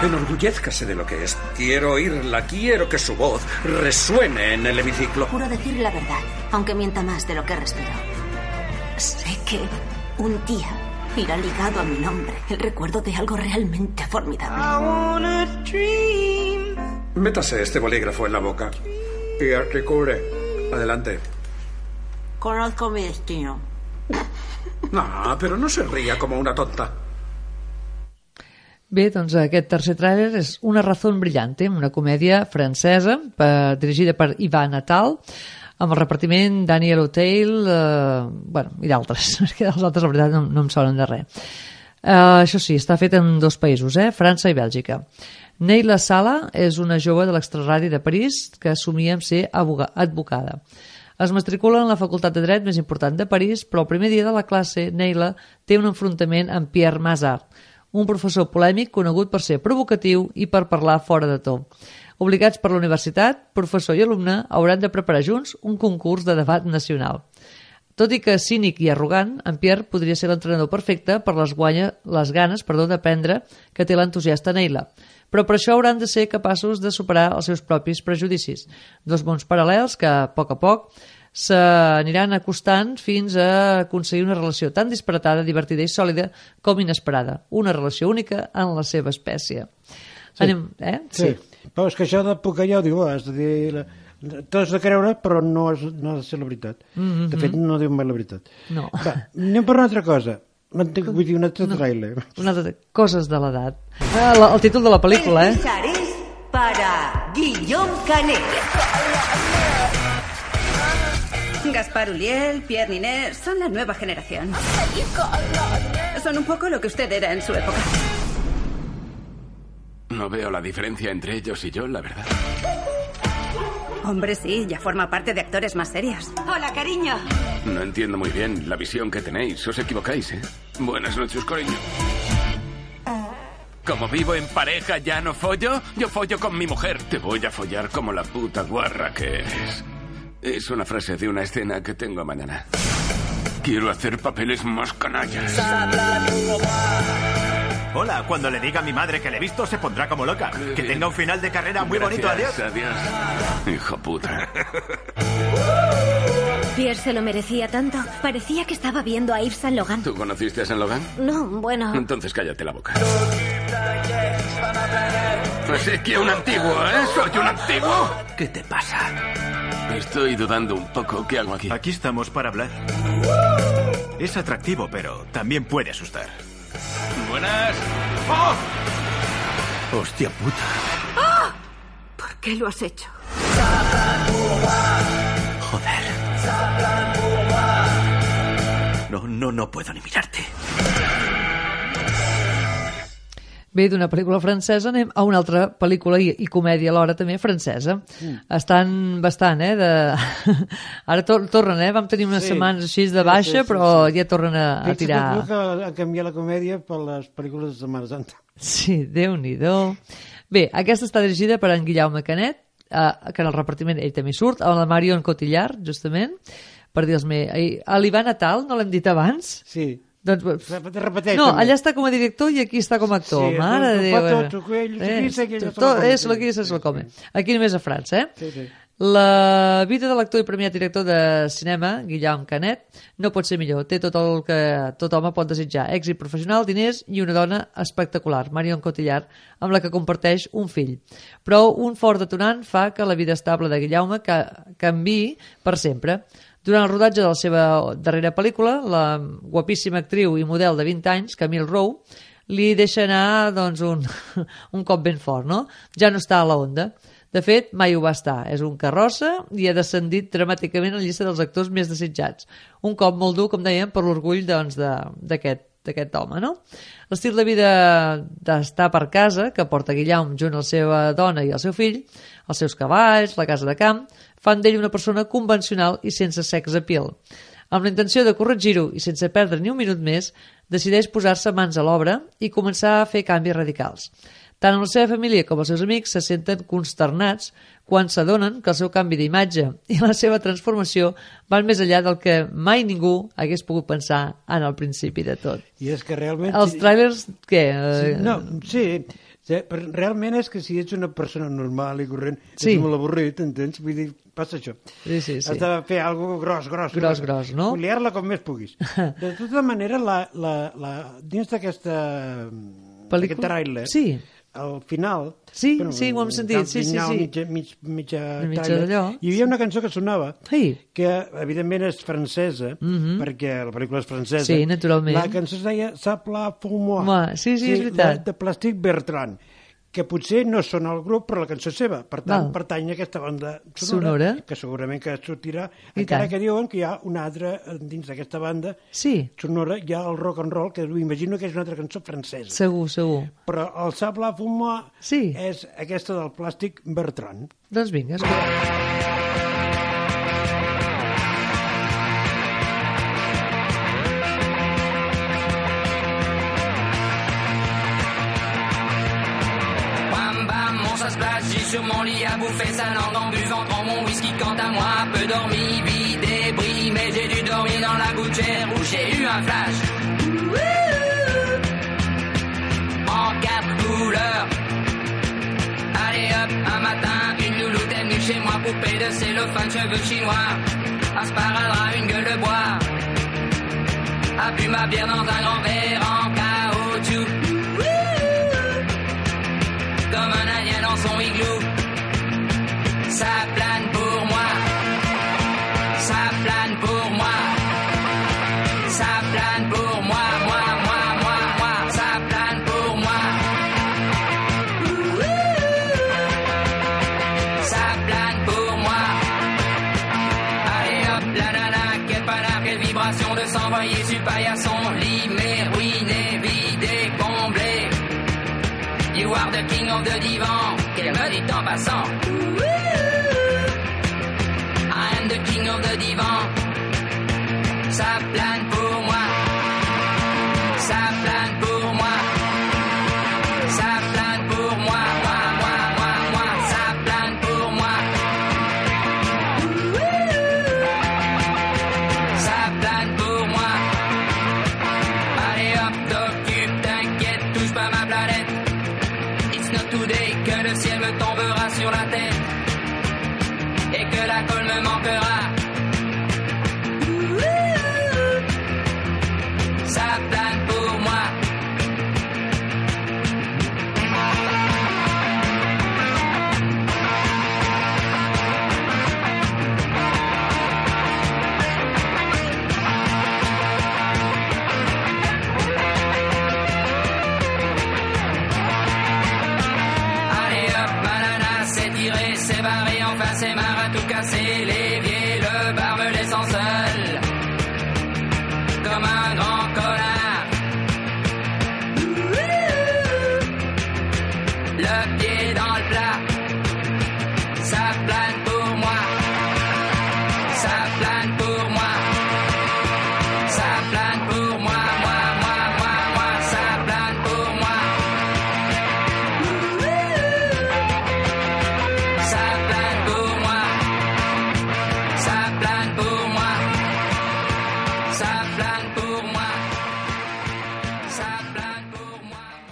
Speaker 15: Enorgullezcase de lo que es. Quiero oírla, quiero que su voz resuene en el hemiciclo.
Speaker 13: Juro decir la verdad, aunque mienta más de lo que respiro. Sé que un día irá ligado a mi nombre el recuerdo de algo realmente formidable.
Speaker 6: I wanna dream.
Speaker 15: Métase este bolígrafo en la boca y articule. Adelante.
Speaker 13: Conozco mi destino.
Speaker 15: No, pero no se ría como una tonta.
Speaker 4: Bé, doncs aquest tercer tràiler és Una razón brillante, una comèdia francesa per, dirigida per Ivan Natal, amb el repartiment Daniel O'Teil, eh, bueno, i d'altres, perquè els altres, la veritat, no, no em sonen de res. Uh, això sí, està fet en dos països, eh? França i Bèlgica. Neila Sala és una jove de l'extraradi de París que assumia amb ser advocada. Es matricula en la facultat de dret més important de París, però el primer dia de la classe, Neila té un enfrontament amb Pierre Mazard, un professor polèmic conegut per ser provocatiu i per parlar fora de to. Obligats per la universitat, professor i alumne hauran de preparar junts un concurs de debat nacional. Tot i que cínic i arrogant, en Pierre podria ser l'entrenador perfecte per les, guanya, les ganes perdó, d'aprendre que té l'entusiasta Neila. Però per això hauran de ser capaços de superar els seus propis prejudicis. Dos mons paral·lels que, a poc a poc, s'aniran acostant fins a aconseguir una relació tan disparatada, divertida i sòlida com inesperada. Una relació única en la seva espècie.
Speaker 5: Sí.
Speaker 4: Anem, eh?
Speaker 5: Sí. Però és que això de poc allò, diu, has de dir... La... T'has de creure, però no, és, no ha de ser la veritat.
Speaker 4: Mm -hmm.
Speaker 5: De fet, no diu mai la veritat.
Speaker 4: No.
Speaker 5: Va, anem per una altra cosa. Vull dir, un altre no. trailer.
Speaker 4: Una altra... Coses de l'edat. Ah, la, el títol de la pel·lícula, eh?
Speaker 16: Charis para Guillaume Canet. Gaspar Uliel, Pierre Niner, son la nueva generación. Son un poco lo que usted era en su época.
Speaker 8: No veo la diferencia entre ellos y yo, la verdad.
Speaker 16: Hombre, sí, ya forma parte de actores más serios. Hola, cariño.
Speaker 8: No entiendo muy bien la visión que tenéis. Os equivocáis, ¿eh? Buenas noches, cariño.
Speaker 17: Como vivo en pareja, ya no follo. Yo follo con mi mujer. Te voy a follar como la puta guarra que eres. Es una frase de una escena que tengo mañana. Quiero hacer papeles más canallas.
Speaker 18: Hola, cuando le diga a mi madre que le he visto, se pondrá como loca. Que tenga un final de carrera muy bonito, adiós.
Speaker 17: Adiós. Hijo puta.
Speaker 19: Pierre se lo merecía tanto. Parecía que estaba viendo a Yves Saint Logan.
Speaker 17: ¿Tú conociste a San Logan?
Speaker 19: No, bueno.
Speaker 17: Entonces cállate la boca. Así que un antiguo, ¿eh? ¿Soy un antiguo?
Speaker 18: ¿Qué te pasa?
Speaker 17: Estoy dudando un poco. ¿Qué hago aquí?
Speaker 18: Aquí estamos para hablar. Es atractivo, pero también puede asustar.
Speaker 17: Buenas.
Speaker 18: ¡Oh! ¡Hostia puta!
Speaker 19: ¡Ah! ¿Por qué lo has hecho?
Speaker 18: No, no, no puedo ni mirarte.
Speaker 4: Bé, d'una pel·lícula francesa anem a una altra pel·lícula i, i comèdia alhora també francesa. Mm. Estan bastant, eh? De... Ara tor tornen, eh? Vam tenir unes
Speaker 5: Sí.
Speaker 4: setmanes així de
Speaker 5: Sí,
Speaker 4: baixa,
Speaker 5: sí, sí,
Speaker 4: però
Speaker 5: sí.
Speaker 4: ja tornen a, a tirar...
Speaker 5: que que ha canviat la comèdia per les pel·lícules de Setmana Santa.
Speaker 4: Sí, déu nhi Bé, aquesta està dirigida per en Guillaume Canet, eh, que en el repartiment ell també surt, amb la Marion Cotillard, justament, per dir-me... A l'Ivan Atal, no l'hem dit abans?
Speaker 5: Sí.
Speaker 4: Doncs,
Speaker 5: repeteix,
Speaker 4: no, allà està com a director i aquí està com a actor.
Speaker 5: Sí,
Speaker 4: Mare de Déu. eh?
Speaker 5: tot, aquell, tu aquí, aquell,
Speaker 4: tot,
Speaker 5: come,
Speaker 4: és lo que se lo come. Aquí només a França, eh?
Speaker 5: Sí, sí.
Speaker 4: La vida de l'actor i premiat director de cinema, Guillaume Canet, no pot ser millor. Té tot el que tot home pot desitjar. Èxit professional, diners i una dona espectacular, Marion Cotillard, amb la que comparteix un fill. Però un fort detonant fa que la vida estable de Guillaume ca canvi per sempre. Durant el rodatge de la seva darrera pel·lícula, la guapíssima actriu i model de 20 anys, Camille Rowe, li deixa anar doncs, un, un cop ben fort, no? Ja no està a la onda. De fet, mai ho va estar. És un carrossa i ha descendit dramàticament a la llista dels actors més desitjats. Un cop molt dur, com dèiem, per l'orgull doncs, de- d'aquest home, no? L'estil de vida d'estar per casa, que porta Guillaume junt a la seva dona i el seu fill, els seus cavalls, la casa de camp, fan d'ell una persona convencional i sense sex appeal. Amb la intenció de corregir-ho i sense perdre ni un minut més, decideix posar-se mans a l'obra i començar a fer canvis radicals. Tant la seva família com els seus amics se senten consternats quan s'adonen que el seu canvi d'imatge i la seva transformació van més enllà del que mai ningú hagués pogut pensar en el principi de tot.
Speaker 5: I és que realment...
Speaker 4: Els trailers, què?
Speaker 5: Sí, no, sí, realment és que si ets una persona normal i corrent,
Speaker 4: Sí.
Speaker 5: és molt avorrit, entens? Vull dir, passa això.
Speaker 4: Sí, sí, sí.
Speaker 5: Has de fer alguna gros, gros.
Speaker 4: Gros, gros, no?
Speaker 5: Liar-la com més puguis. De tota manera, la, la, la, dins d'aquesta...
Speaker 4: Pel·lícula?
Speaker 5: Aquest trailer,
Speaker 4: Sí.
Speaker 5: Al final...
Speaker 4: Sí, sí, ho hem sentit, sí, sí,
Speaker 5: final,
Speaker 4: sí.
Speaker 5: Mitja, mig, mitja,
Speaker 4: Mitja d'allò.
Speaker 5: Hi havia una cançó que sonava,
Speaker 4: Sí.
Speaker 5: que evidentment és francesa,
Speaker 4: Mhm.
Speaker 5: perquè la pel·lícula és francesa.
Speaker 4: Sí, naturalment.
Speaker 5: La cançó es deia pour moi.
Speaker 4: Home, sí, sí, és veritat.
Speaker 5: De, de Plastic Bertrand que potser no són el grup, però la cançó és seva. Per tant,
Speaker 4: Val.
Speaker 5: pertany a aquesta banda sonora,
Speaker 4: Sonora.
Speaker 5: que segurament que sortirà,
Speaker 4: I
Speaker 5: encara
Speaker 4: tant.
Speaker 5: que diuen que hi ha una altra eh, dins d'aquesta banda
Speaker 4: Sí.
Speaker 5: sonora, hi ha el rock and roll, que imagino que és una altra cançó francesa.
Speaker 4: Segur, segur.
Speaker 5: Però el Sable Fuma
Speaker 4: sí.
Speaker 5: és aquesta del Plàstic Bertrand.
Speaker 4: Doncs vinga, escolta.
Speaker 20: Sur mon lit à bouffer sa langue en buvant trop mon whisky. Quant à moi, peu dormi, vie débris, mais j'ai dû dormir dans la gouttière où j'ai eu un flash. En quatre couleurs. Allez hop, un matin, une louloute est venue chez moi, poupée de cellophane, cheveux chinois. Un sparadrap, une gueule de bois. A bu ma bière dans un grand verre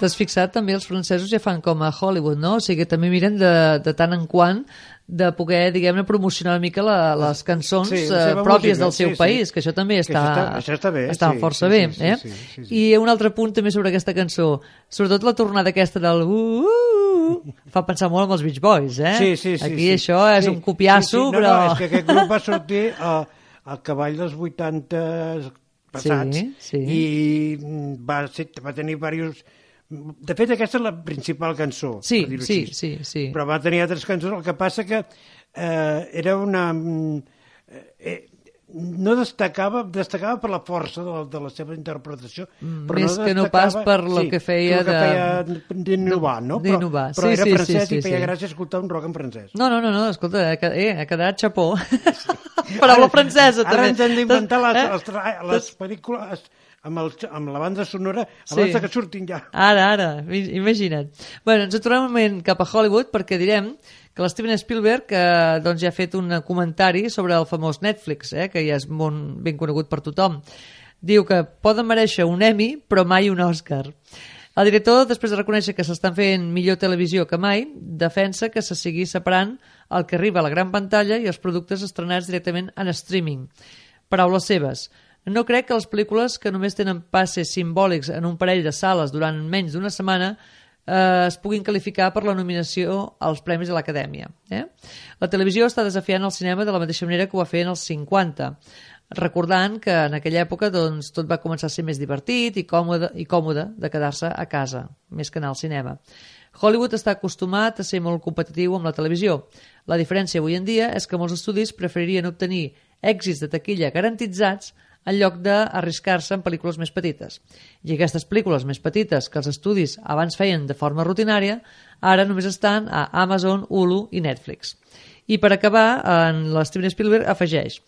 Speaker 4: T'has fixat, també els francesos ja fan com a Hollywood, no? O sigui que també miren de, de tant en quant de poder, diguem-ne, promocionar una mica la, les cançons
Speaker 5: Sí,
Speaker 4: sí,
Speaker 5: la seva
Speaker 4: pròpies
Speaker 5: música,
Speaker 4: del seu
Speaker 5: sí, sí.
Speaker 4: país, que això també
Speaker 5: Que
Speaker 4: està,
Speaker 5: això està- això està bé,
Speaker 4: està
Speaker 5: sí,
Speaker 4: força
Speaker 5: sí,
Speaker 4: bé.
Speaker 5: sí, sí,
Speaker 4: eh?
Speaker 5: sí, sí, sí.
Speaker 4: I un altre punt també sobre aquesta cançó, sobretot la tornada aquesta del uh, uh, uh, fa pensar molt en els Beach Boys, eh?
Speaker 5: Sí, sí, sí.
Speaker 4: Aquí
Speaker 5: sí.
Speaker 4: això és
Speaker 5: sí,
Speaker 4: un copiasso,
Speaker 5: sí, sí. No,
Speaker 4: però...
Speaker 5: No, és que aquest grup va sortir a, al cavall dels 80 passats
Speaker 4: Sí, sí.
Speaker 5: i va, ser, va tenir diversos... De fet, aquesta és la principal cançó,
Speaker 4: Sí,
Speaker 5: per dir-ho
Speaker 4: sí,
Speaker 5: així.
Speaker 4: sí, sí.
Speaker 5: Però va tenir altres cançons, el que passa que eh, era una... mm, Eh, no destacava, destacava per la força de la, de la seva interpretació,
Speaker 4: Mm,
Speaker 5: però
Speaker 4: més
Speaker 5: no
Speaker 4: que no pas per lo que feia
Speaker 5: que,
Speaker 4: de-
Speaker 5: feia d'innovar, no? Però,
Speaker 4: d'innovar.
Speaker 5: però
Speaker 4: Sí,
Speaker 5: era
Speaker 4: sí, sí,
Speaker 5: francès
Speaker 4: sí,
Speaker 5: i feia
Speaker 4: sí.
Speaker 5: gràcia escoltar un rock en francès.
Speaker 4: No, no, no, no escolta, quedat- eh, ha quedat xapó. Paraula francesa,
Speaker 5: Ara
Speaker 4: també.
Speaker 5: ens hem d'inventar les,
Speaker 4: Eh?
Speaker 5: les, tra- les pel·lícules amb, el, amb la banda sonora abans
Speaker 4: Sí.
Speaker 5: que surtin ja.
Speaker 4: Ara, ara, imagina't. Bueno, ens tornem un moment cap a Hollywood perquè direm que l'Steven Spielberg eh, doncs ja ha fet un comentari sobre el famós Netflix, eh, que ja és molt ben conegut per tothom. Diu que poden mereixer un Emmy, però mai un Oscar. El director, després de reconèixer que s'estan fent millor televisió que mai, defensa que se sigui separant el que arriba a la gran pantalla i els productes estrenats directament en streaming. Paraules seves. No crec que les pel·lícules que només tenen passes simbòlics en un parell de sales durant menys d'una setmana eh, es puguin qualificar per la nominació als Premis de l'Acadèmia. Eh? La televisió està desafiant el cinema de la mateixa manera que ho va fer en els 50, recordant que en aquella època doncs, tot va començar a ser més divertit i còmode, i còmode de quedar-se a casa, més que anar al cinema. Hollywood està acostumat a ser molt competitiu amb la televisió. La diferència avui en dia és que molts estudis preferirien obtenir èxits de taquilla garantitzats en lloc d'arriscar-se en pel·lícules més petites. I aquestes pel·lícules més petites que els estudis abans feien de forma rutinària, ara només estan a Amazon, Hulu i Netflix. I per acabar, en l'Steven Spielberg afegeix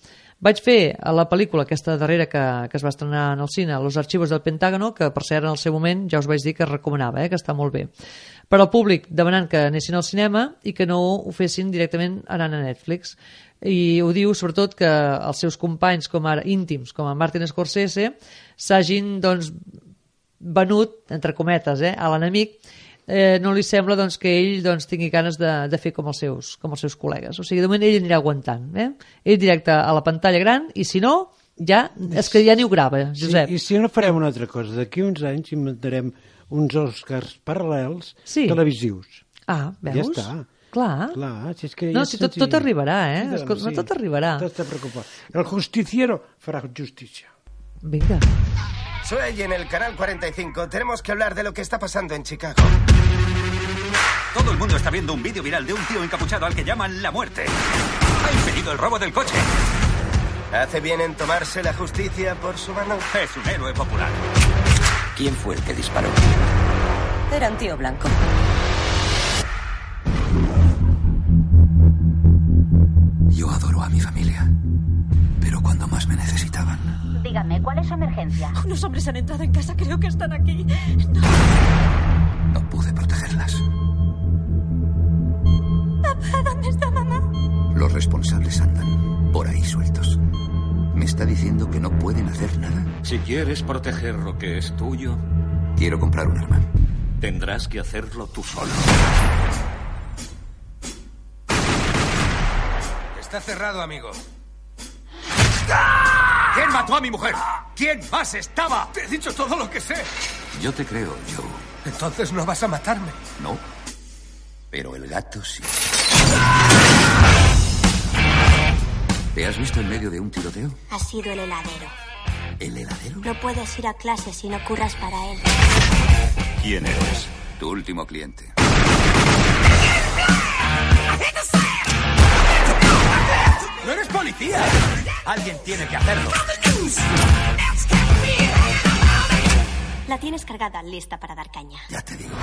Speaker 4: vaig fer la pel·lícula aquesta darrera que, que es va estrenar en el cine, Los archivos del Pentágono, que per cert en el seu moment ja us vaig dir que es recomanava, eh, que està molt bé. Per al públic demanant que anessin al cinema i que no ho fessin directament anant a Netflix. I ho diu sobretot que els seus companys com ara íntims, com a Martin Scorsese, s'hagin doncs, venut, entre cometes, eh, a l'enemic, eh, no li sembla doncs, que ell doncs, tingui ganes de, de fer com els, seus, com els seus col·legues. O sigui, de moment ell anirà aguantant. Eh? Ell directe a la pantalla gran i si no, ja, és que ja ni ho grava, Josep.
Speaker 5: Sí, I si no farem una altra cosa, d'aquí uns anys inventarem uns Oscars paral·lels
Speaker 4: Sí.
Speaker 5: televisius.
Speaker 4: Ah, veus?
Speaker 5: Ja està.
Speaker 4: Clar.
Speaker 5: Clar, si és que
Speaker 4: No, si tot, tot arribarà, eh?
Speaker 5: Sí,
Speaker 4: Escolta,
Speaker 5: sí.
Speaker 4: tot arribarà.
Speaker 5: No te preocupes. El justiciero farà justícia.
Speaker 4: Vinga.
Speaker 2: Soy en el canal 45. Tenemos que hablar de lo que está pasando en Chicago.
Speaker 18: Todo el mundo está viendo un vídeo viral de un tío encapuchado al que llaman la muerte. Ha impedido el robo del coche.
Speaker 2: ¿Hace bien en tomarse la justicia por su mano?
Speaker 18: Es un héroe popular.
Speaker 11: ¿Quién fue el que disparó?
Speaker 13: Era un tío blanco.
Speaker 11: A mi familia. Pero cuando más me necesitaban,
Speaker 21: Dígame, ¿cuál es su emergencia?
Speaker 19: Unos hombres han entrado en casa, creo que están aquí.
Speaker 11: no pude protegerlas.
Speaker 19: Papá, ¿dónde está mamá?
Speaker 11: Los responsables andan por ahí sueltos. ¿Me está diciendo que no pueden hacer nada?
Speaker 22: Si quieres proteger lo que es tuyo,
Speaker 11: Quiero comprar un arma.
Speaker 22: tendrás que hacerlo tú solo.
Speaker 2: Está cerrado, amigo.
Speaker 18: ¿Quién mató a mi mujer? ¿Quién más estaba?
Speaker 2: Te he dicho todo lo que sé.
Speaker 18: Yo te creo, Joe.
Speaker 2: Entonces no vas a matarme.
Speaker 18: No. Pero el gato sí. ¿Te has visto en medio de un tiroteo?
Speaker 23: Ha sido el heladero.
Speaker 18: ¿El heladero?
Speaker 23: No puedes ir a clase si no curras para él.
Speaker 18: ¿Quién eres? Tu último cliente.
Speaker 2: ¡No eres policía! Alguien tiene que hacerlo.
Speaker 23: La tienes cargada, lista para dar caña.
Speaker 18: Ya te digo.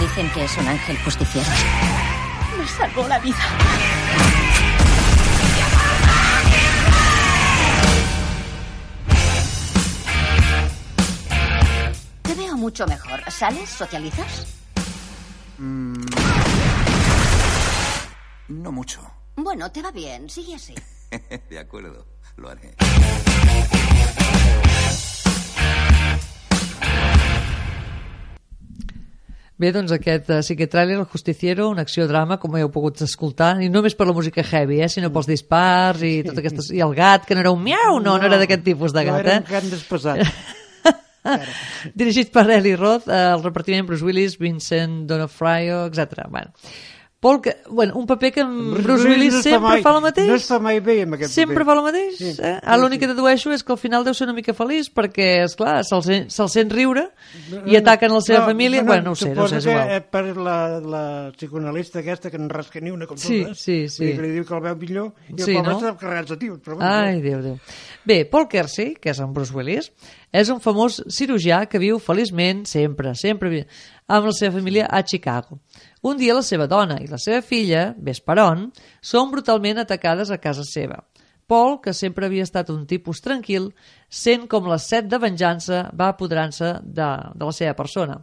Speaker 13: Dicen que es un ángel justiciero.
Speaker 23: Me salvó la vida.
Speaker 13: Te veo mucho mejor. ¿Sales? ¿Socializas?
Speaker 18: Mm. No mucho.
Speaker 13: Bueno, te va bien. Sigue así.
Speaker 18: de acuerdo, lo haré.
Speaker 4: Bé, doncs aquest uh, sí que tràiler, El Justiciero, una acció-drama, com heu pogut escoltar, i no només per la música heavy, eh, sinó pels dispars i tot aquestes... I el gat, que no era un miau, no, no, no era d'aquest tipus de gat,
Speaker 5: no era
Speaker 4: eh?
Speaker 5: un gat desposat.
Speaker 4: Dirigit per Eli Roth, eh, el repartiment Bruce Willis, Vincent D'Onofrio, etc. Bueno. Paul, que, bueno, un paper que amb Bruce, Bruce Willis
Speaker 5: no
Speaker 4: sempre
Speaker 5: mai,
Speaker 4: fa el mateix.
Speaker 5: No es fa mai bé amb aquest
Speaker 4: Sempre
Speaker 5: paper.
Speaker 4: fa el mateix?
Speaker 5: Sí,
Speaker 4: eh? Ah, L'únic que dedueixo és que al final deu ser una mica feliç perquè, és clar, se'l sent, se sent riure i ataquen la seva
Speaker 5: No,
Speaker 4: família.
Speaker 5: no,
Speaker 4: bueno, no ho sé, no ho sé, és igual.
Speaker 5: que eh, per la, la psicoanalista aquesta que no rasca ni una com
Speaker 4: Sí,
Speaker 5: totes,
Speaker 4: sí, sí.
Speaker 5: que li diu que el veu millor i el
Speaker 4: Sí,
Speaker 5: pobre
Speaker 4: no?
Speaker 5: està carregats de tios. Però bueno,
Speaker 4: Ai, Déu, Déu. Bé, Paul Kersey, que és en Bruce Willis, és un famós cirurgià que viu feliçment, sempre, sempre, amb la seva família a Chicago. Un dia la seva dona i la seva filla, Vesperon, són brutalment atacades a casa seva. Paul, que sempre havia estat un tipus tranquil, sent com la set de venjança va apoderant-se de, de la seva persona.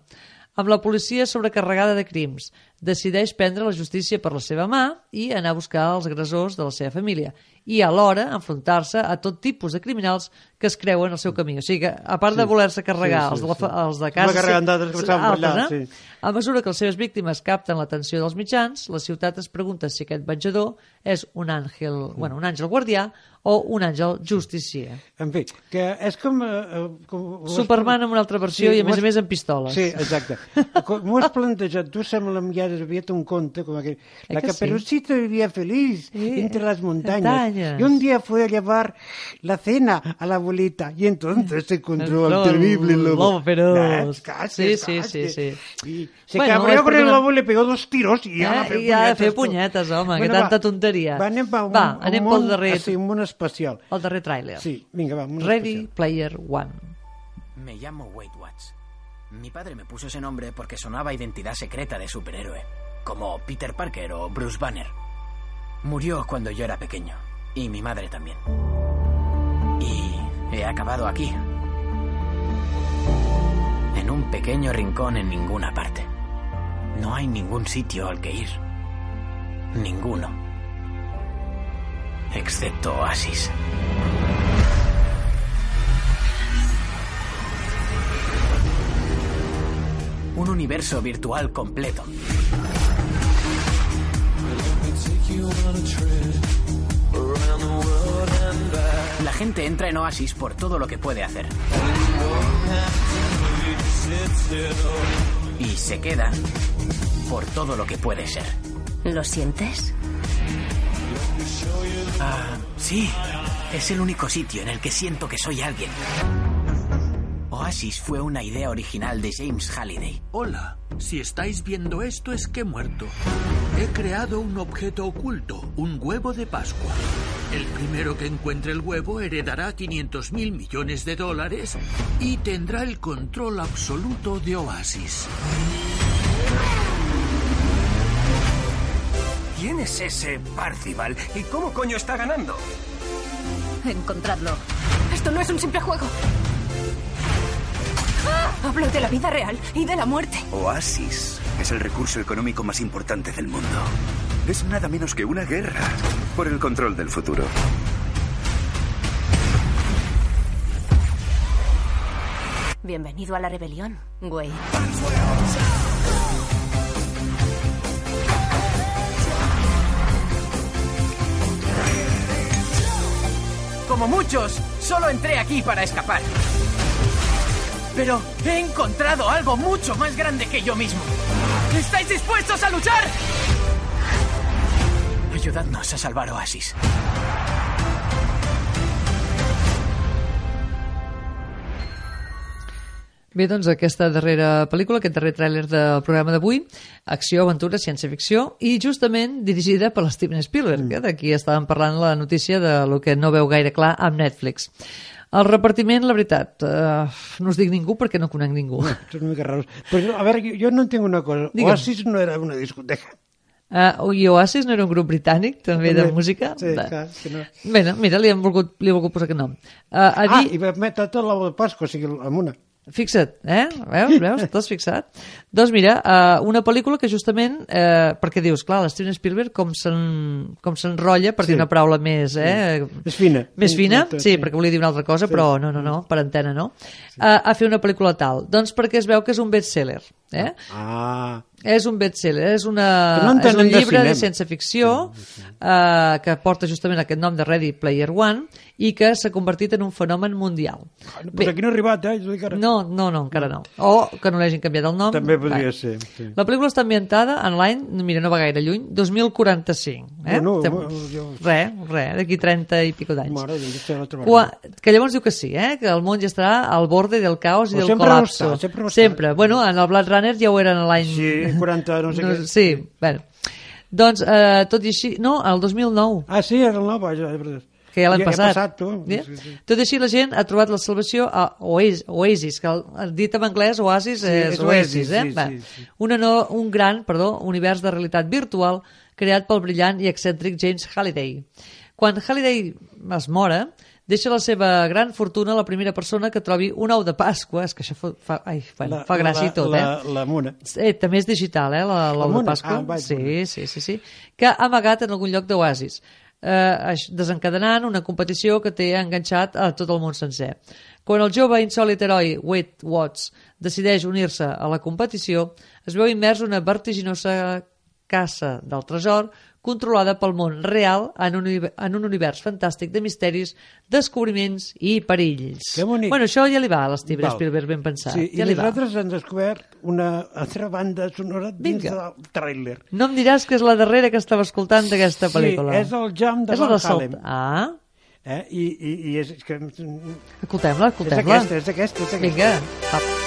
Speaker 4: Amb la policia sobrecarregada de crims, decideix prendre la justícia per la seva mà i anar a buscar els agressors de la seva família i alhora enfrontar-se a tot tipus de criminals que es creuen al seu camí. O sigui que, a part de
Speaker 5: Sí.
Speaker 4: voler-se carregar
Speaker 5: Sí, sí,
Speaker 4: els, de la, els de casa...
Speaker 5: per
Speaker 4: altres, eh?
Speaker 5: sí.
Speaker 4: A mesura que les seves víctimes capten l'atenció dels mitjans, la ciutat es pregunta si aquest venjador és un àngel, bueno, un àngel guardià o un àngel justicier.
Speaker 5: En fi, que és com... Eh, eh, com
Speaker 4: Superman amb una altra versió i a més a més amb pistoles.
Speaker 5: Sí, exacte. Com ho has plantejat, tu sembla ja aviat un conte com aquell.
Speaker 4: Eh
Speaker 5: La
Speaker 4: que sí?
Speaker 5: caperucita vivía feliz entre las montañas.
Speaker 4: montañas.
Speaker 5: Y un día fue a llevar la cena a la abuelita y entonces se encontró
Speaker 4: El
Speaker 5: al terrible lobo.
Speaker 4: lobo feroz.
Speaker 5: Casque,
Speaker 4: Sí, sí,
Speaker 5: casque.
Speaker 4: sí, sí.
Speaker 5: Y se
Speaker 4: Bueno,
Speaker 5: cabreó con el lobo, le pegó dos tiros y ya
Speaker 4: Eh,
Speaker 5: va fer
Speaker 4: i ha de fer punyetes, home, que
Speaker 5: Bueno,
Speaker 4: tanta
Speaker 5: va.
Speaker 4: tonteria.
Speaker 5: Va, anem, pa un,
Speaker 4: Va,
Speaker 5: un
Speaker 4: anem
Speaker 5: món,
Speaker 4: pel darrer-
Speaker 5: Sí, un món especial.
Speaker 4: El darrer tràiler.
Speaker 5: Sí, vinga, va, un
Speaker 4: Ready
Speaker 5: especial.
Speaker 4: Player One.
Speaker 24: Me llamo Wade Watts. Mi padre me puso ese nombre porque sonaba a identidad secreta de superhéroe, como Peter Parker o Bruce Banner. Murió cuando yo era pequeño, y mi madre también. Y he acabado aquí, en un pequeño rincón en ninguna parte. No hay ningún sitio al que ir. Ninguno. Excepto Oasis. Un universo virtual completo. La gente entra en Oasis por todo lo que puede hacer. Y se queda por todo lo que puede ser.
Speaker 13: ¿Lo sientes?
Speaker 24: Ah, sí. Es el único sitio en el que siento que soy alguien. Oasis fue una idea original de James Halliday.
Speaker 3: Hola, si estáis viendo esto es que he muerto. He creado un objeto oculto, un huevo de Pascua. El primero que encuentre el huevo heredará 500 mil millones de dólares y tendrá el control absoluto de Oasis.
Speaker 2: ¿Quién es ese Parcival? ¿Y cómo coño está ganando?
Speaker 19: Encontradlo. Esto no es un simple juego. ¡Ah! Hablo de la vida real y de la muerte.
Speaker 11: Oasis es el recurso económico más importante del mundo. Es nada menos que una guerra por el control del futuro.
Speaker 13: Bienvenido a la rebelión, güey.
Speaker 24: Como muchos, solo entré aquí para escapar. Pero he encontrado algo mucho más grande que yo mismo. ¿Estáis dispuestos a luchar? Ayudadnos a salvar Oasis.
Speaker 4: Bé, doncs aquesta darrera pel·lícula, aquest darrer tràiler del programa d'avui, acció, aventura, ciència-ficció, i justament dirigida per l'Steven Spielberg, mm. eh? d'aquí estàvem parlant la notícia de lo que no veu gaire clar amb Netflix. El repartiment, la veritat, uh, no us dic ningú perquè no conec ningú.
Speaker 5: No, és una mica raro. Però, a veure, jo no entenc una cosa.
Speaker 4: Digue'm.
Speaker 5: Oasis no era una discoteca.
Speaker 4: Uh, I Oasis no era un grup britànic, també, de
Speaker 5: També.
Speaker 4: música?
Speaker 5: Sí,
Speaker 4: De-
Speaker 5: clar, que no.
Speaker 4: Bé, no, mira, li hem volgut, li he volgut posar aquest nom. Uh, a
Speaker 5: Ah,
Speaker 4: dir,
Speaker 5: i va tot l'ou de Pasqua, o sigui, amb una.
Speaker 4: Fixa't, eh? Veus, veus? T'has fixat? Doncs mira, uh, una pel·lícula que justament, eh, perquè dius, clar, l'Steven Spielberg com se'n- com s'enrotlla, per dir
Speaker 5: Sí.
Speaker 4: una paraula més, eh?
Speaker 5: És fina.
Speaker 4: Més fina?
Speaker 5: Sí,
Speaker 4: Sí,
Speaker 5: sí.
Speaker 4: perquè volia dir una altra cosa,
Speaker 5: Sí.
Speaker 4: però no, no, no, per antena no. Uh, a fer una pel·lícula tal. Doncs perquè es veu que és un bestseller, eh?
Speaker 5: Ah,
Speaker 4: És un bestseller, és, una,
Speaker 5: no
Speaker 4: és un
Speaker 5: de
Speaker 4: llibre de,
Speaker 5: cinema.
Speaker 4: ciència-ficció eh, que porta justament aquest nom de Ready Player One i que s'ha convertit en un fenomen mundial.
Speaker 5: Però aquí no ha arribat, eh? Jo dic ara.
Speaker 4: No, no, no, encara no. O que no l'hagin canviat el nom.
Speaker 5: També podria
Speaker 4: Va.
Speaker 5: ser. Sí.
Speaker 4: La pel·lícula està ambientada en l'any, mira, no va gaire lluny, 2045. Eh?
Speaker 5: No, no,
Speaker 4: Estem-
Speaker 5: jo-
Speaker 4: Res, res, d'aquí 30 i pico d'anys.
Speaker 5: Vegada.
Speaker 4: que llavors diu que sí, eh? que el món ja estarà al borde del caos i
Speaker 5: Però
Speaker 4: del col·lapso.
Speaker 5: està, sempre està.
Speaker 4: sempre. Bueno, en el Blade Runner ja ho era en l'any...
Speaker 5: Sí, 40, no sé què.
Speaker 4: Sí, bueno. Doncs, eh, tot i així... No, el 2009.
Speaker 5: Ah, sí, era el nou, vaja, és veritat.
Speaker 4: Que ja l'han
Speaker 5: Ja- ja ha
Speaker 4: passat.
Speaker 5: passat, tu.
Speaker 4: Ja?
Speaker 5: Sí, sí.
Speaker 4: Tot i així la gent ha trobat la salvació a Oasis, Oasis que el, dit en anglès Oasis
Speaker 5: Sí,
Speaker 4: és,
Speaker 5: és
Speaker 4: Oasis,
Speaker 5: Oasis,
Speaker 4: eh?
Speaker 5: sí,
Speaker 4: Va.
Speaker 5: sí, sí.
Speaker 4: Una no, un gran perdó, univers de realitat virtual creat pel brillant i excèntric James Halliday. Quan Halliday es mora, deixa la seva gran fortuna a la primera persona que trobi un ou de Pasqua, és que això fa, fa, ai, bueno,
Speaker 5: La-
Speaker 4: fa gràcia i
Speaker 5: la-
Speaker 4: tot,
Speaker 5: la-
Speaker 4: eh?
Speaker 5: la mona.
Speaker 4: Eh, també és digital, eh, la- l'ou de? Pasqua.
Speaker 5: Ah,
Speaker 4: sí, sí, sí, sí. Que ha amagat en algun lloc d'Oasis, eh, desencadenant una competició que té enganxat a tot el món sencer. Quan el jove insòlit heroi Wade Watts decideix unir-se a la competició, es veu immers una vertiginosa caça del tresor controlada pel món real en un, en un univers fantàstic de misteris, descobriments i perills.
Speaker 5: Que bonic.
Speaker 4: Bueno, això ja li va a l'Steven. Spielberg ben pensat.
Speaker 5: Sí,
Speaker 4: ja
Speaker 5: i
Speaker 4: li va.
Speaker 5: nosaltres hem descobert una altra banda sonora dins
Speaker 4: Vinga.
Speaker 5: del tràiler.
Speaker 4: No em diràs que és la darrera que estava escoltant d'aquesta pel·lícula.
Speaker 5: Sí, és el jam de
Speaker 4: és
Speaker 5: Van Halen.
Speaker 4: Ah,
Speaker 5: Eh? I, i, i és, és que...
Speaker 4: escoltem-la,
Speaker 5: És
Speaker 4: escoltem-la.
Speaker 5: aquesta, és aquesta, és aquesta.
Speaker 4: Vinga. Va.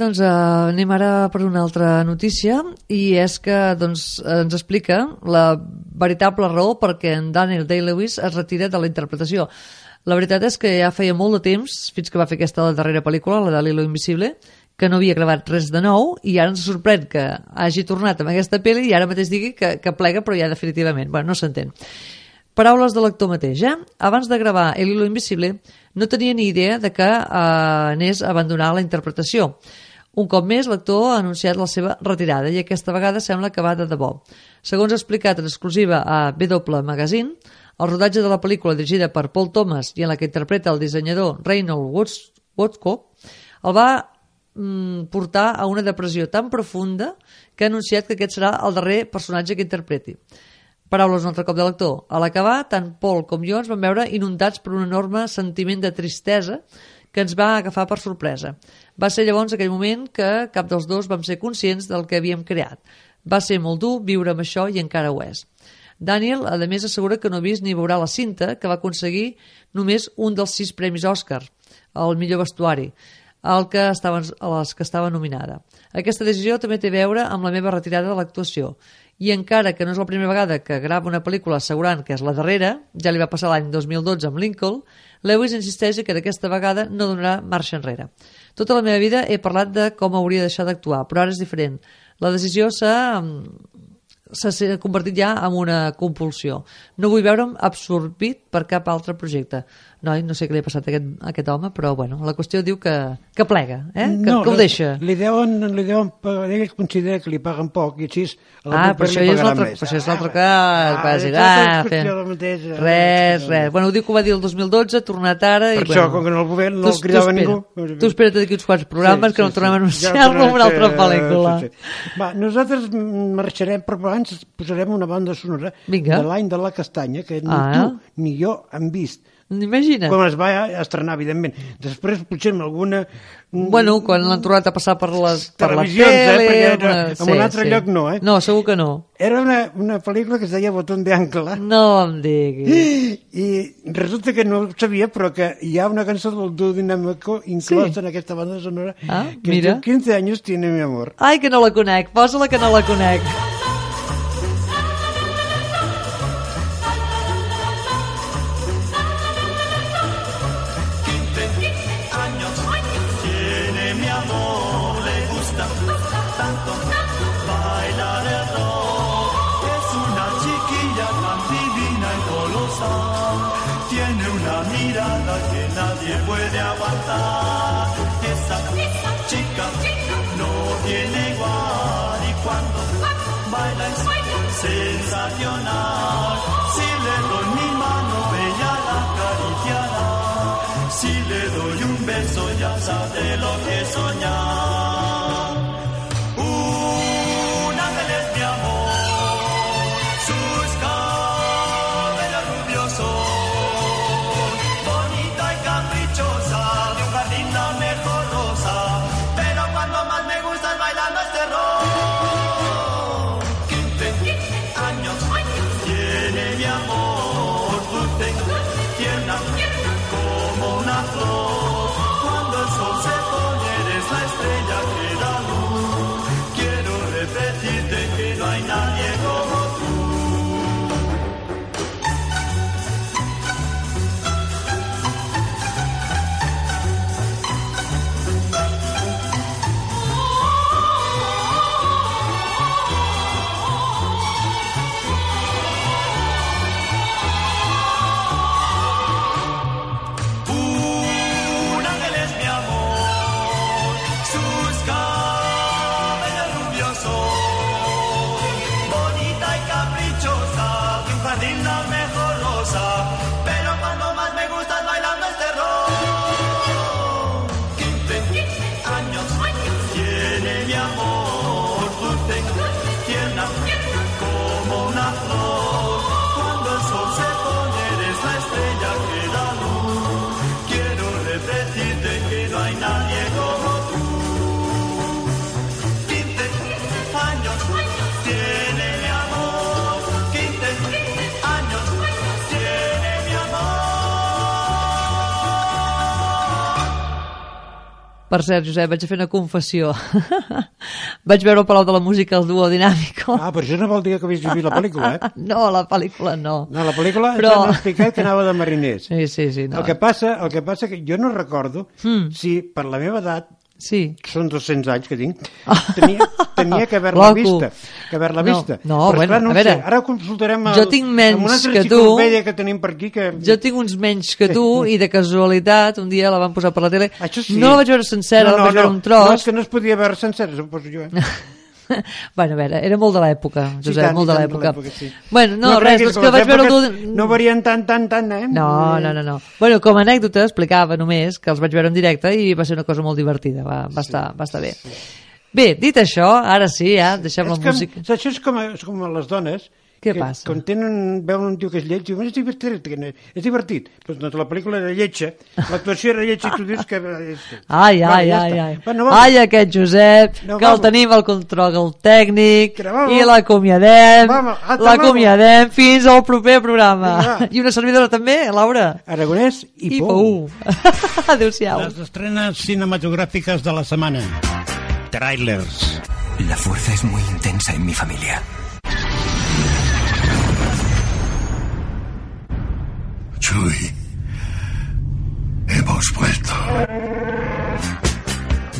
Speaker 4: Doncs eh, anem ara per una altra notícia i és que doncs, ens explica la veritable raó perquè en Daniel Day-Lewis es retira de la interpretació. La veritat és que ja feia molt de temps, fins que va fer aquesta darrera pel·lícula, la de Lilo Invisible, que no havia gravat res de nou i ara ens sorprèn que hagi tornat amb aquesta pel·li i ara mateix digui que, que plega però ja definitivament. Bueno, no s'entén. Paraules de l'actor mateix, eh? Abans de gravar El hilo invisible, no tenia ni idea de que eh, anés a abandonar la interpretació. Un cop més, l'actor ha anunciat la seva retirada i aquesta vegada sembla que va de debò. Segons explicat en exclusiva a BW Magazine, el rodatge de la pel·lícula dirigida per Paul Thomas i en la que interpreta el dissenyador Reynold Woodcock el va mm, portar a una depressió tan profunda que ha anunciat que aquest serà el darrer personatge que interpreti. Paraules un altre cop de l'actor. A l'acabar, tant Paul com jo ens vam veure inundats per un enorme sentiment de tristesa que ens va agafar per sorpresa. Va ser llavors aquell moment que cap dels dos vam ser conscients del que havíem creat. Va ser molt dur viure amb això i encara ho és. Daniel, a més, assegura que no ha vist ni veurà la cinta que va aconseguir només un dels sis premis Òscar, el millor vestuari, el que estava, a les que estava nominada. Aquesta decisió també té a veure amb la meva retirada de l'actuació i encara que no és la primera vegada que grava una pel·lícula assegurant que és la darrera, ja li va passar l'any 2012 amb Lincoln, Lewis insisteix que d'aquesta vegada no donarà marxa enrere. Tota la meva vida he parlat de com hauria de deixar d'actuar, però ara és diferent. La decisió s'ha s'ha convertit ja en una compulsió. No vull veure'm absorbit per cap altre projecte noi, no sé què li ha passat a aquest, a aquest home, però bueno, la qüestió diu que, que plega, eh? que,
Speaker 5: no,
Speaker 4: que el deixa.
Speaker 5: Li deuen, li deuen, ell considera que li paguen poc i així a la
Speaker 4: ah, però això, és l'altre, això és l'altre cas, ah, dir, ah,
Speaker 5: mateixa,
Speaker 4: res, res. Bueno, ho diu que ho va dir el 2012, ha tornat ara...
Speaker 5: Per
Speaker 4: i,
Speaker 5: això,
Speaker 4: bueno,
Speaker 5: com que no el govern no el cridava ningú...
Speaker 4: Tu espera't d'aquí uns quants programes sí, que no sí, tornem a anunciar-lo en una altra pel·lícula. Sí,
Speaker 5: sí. Va, nosaltres marxarem, però abans posarem una banda sonora
Speaker 4: Vinga.
Speaker 5: de l'any de la castanya, que ni
Speaker 4: Ah.
Speaker 5: tu ni jo hem vist.
Speaker 4: Imagina't.
Speaker 5: Quan es va estrenar, evidentment. Després, potser en alguna...
Speaker 4: Bueno, quan l'han tornat a passar per, les, per la
Speaker 5: televisions,
Speaker 4: tele...
Speaker 5: eh? Perquè era,
Speaker 4: una-
Speaker 5: en
Speaker 4: sí,
Speaker 5: un altre
Speaker 4: sí.
Speaker 5: lloc no, eh?
Speaker 4: No, segur que no.
Speaker 5: Era una, una pel·lícula que es deia Botón de Ancla.
Speaker 4: No em diguis.
Speaker 5: I resulta que no ho sabia, però que hi ha una cançó del duo Dinamico inclosa
Speaker 4: Sí.
Speaker 5: en aquesta banda sonora
Speaker 4: Ah,
Speaker 5: que
Speaker 4: mira.
Speaker 5: es diu 15 anys tiene mi amor.
Speaker 4: Ai, que no la conec. Posa-la que no la conec. Per cert, Josep, vaig a fer una confessió. vaig veure el Palau de la Música al duo dinàmico.
Speaker 5: Ah, però això no vol dir que havies vist la pel·lícula, eh?
Speaker 4: No, la pel·lícula no.
Speaker 5: No, la pel·lícula
Speaker 4: Però-
Speaker 5: ja m'ha explicat que anava de mariners.
Speaker 4: Sí, sí, sí. No.
Speaker 5: El que passa, el que passa que jo no recordo
Speaker 4: Mm.
Speaker 5: si per la meva edat
Speaker 4: Sí.
Speaker 5: són 200 anys que tinc, tenia, tenia que haver-la vista. Que haver-la
Speaker 4: No,
Speaker 5: vista.
Speaker 4: no,
Speaker 5: Però,
Speaker 4: bueno,
Speaker 5: esclar, no
Speaker 4: a veure,
Speaker 5: sé. Ara consultarem el,
Speaker 4: jo tinc menys
Speaker 5: amb una altra
Speaker 4: que tu.
Speaker 5: que tenim per aquí que...
Speaker 4: Jo tinc uns menys que tu i de casualitat un dia la van posar per la tele.
Speaker 5: Això sí.
Speaker 4: No la vaig veure sencera,
Speaker 5: no, no,
Speaker 4: la vaig veure
Speaker 5: no,
Speaker 4: un tros.
Speaker 5: No, és que no es podia veure sencera, suposo jo. Eh?
Speaker 4: bueno, a veure, era molt de l'època,
Speaker 5: Sí,
Speaker 4: Josep,
Speaker 5: tant,
Speaker 4: molt de l'època.
Speaker 5: sí.
Speaker 4: Bueno, no, res,
Speaker 5: creguis
Speaker 4: és que vaig veure...
Speaker 5: No varien tant, tant, tant, eh?
Speaker 4: No, no, no, no. Bueno, com a anècdota explicava només que els vaig veure en directe i va ser una cosa molt divertida, va, va, estar, va estar bé. Bé, dit això, ara sí, ja, deixem la
Speaker 5: és que,
Speaker 4: música.
Speaker 5: Això és com, és com a les dones
Speaker 4: Què
Speaker 5: que,
Speaker 4: passa?
Speaker 5: Quan tenen, veuen un tio que és lleig, diuen, és divertit, que no- és divertit. Pues, doncs la pel·lícula era lletja, l'actuació era lletja i tu dius que...
Speaker 4: Ai,
Speaker 5: Va,
Speaker 4: ai,
Speaker 5: ja
Speaker 4: ai, ai.
Speaker 5: Bueno, vamos.
Speaker 4: ai, aquest Josep,
Speaker 5: No,
Speaker 4: que el
Speaker 5: vamos.
Speaker 4: tenim al control tècnic
Speaker 5: vamos.
Speaker 4: i l'acomiadem, l'acomiadem fins al proper programa. I una servidora també, Laura.
Speaker 5: Aragonès i,
Speaker 4: I
Speaker 5: Pou.
Speaker 4: Pou. Adéu-siau.
Speaker 5: Les estrenes cinematográficas de la semana. Trailers.
Speaker 11: La fuerza es muy intensa en mi familia.
Speaker 25: Chuy, hemos vuelto.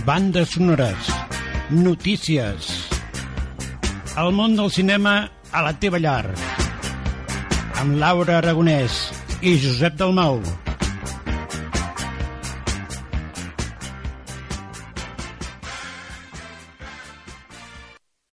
Speaker 5: Bandes sonores. Notícies. El món del cinema a la teva llar. Amb Laura Aragonès i Josep Dalmau.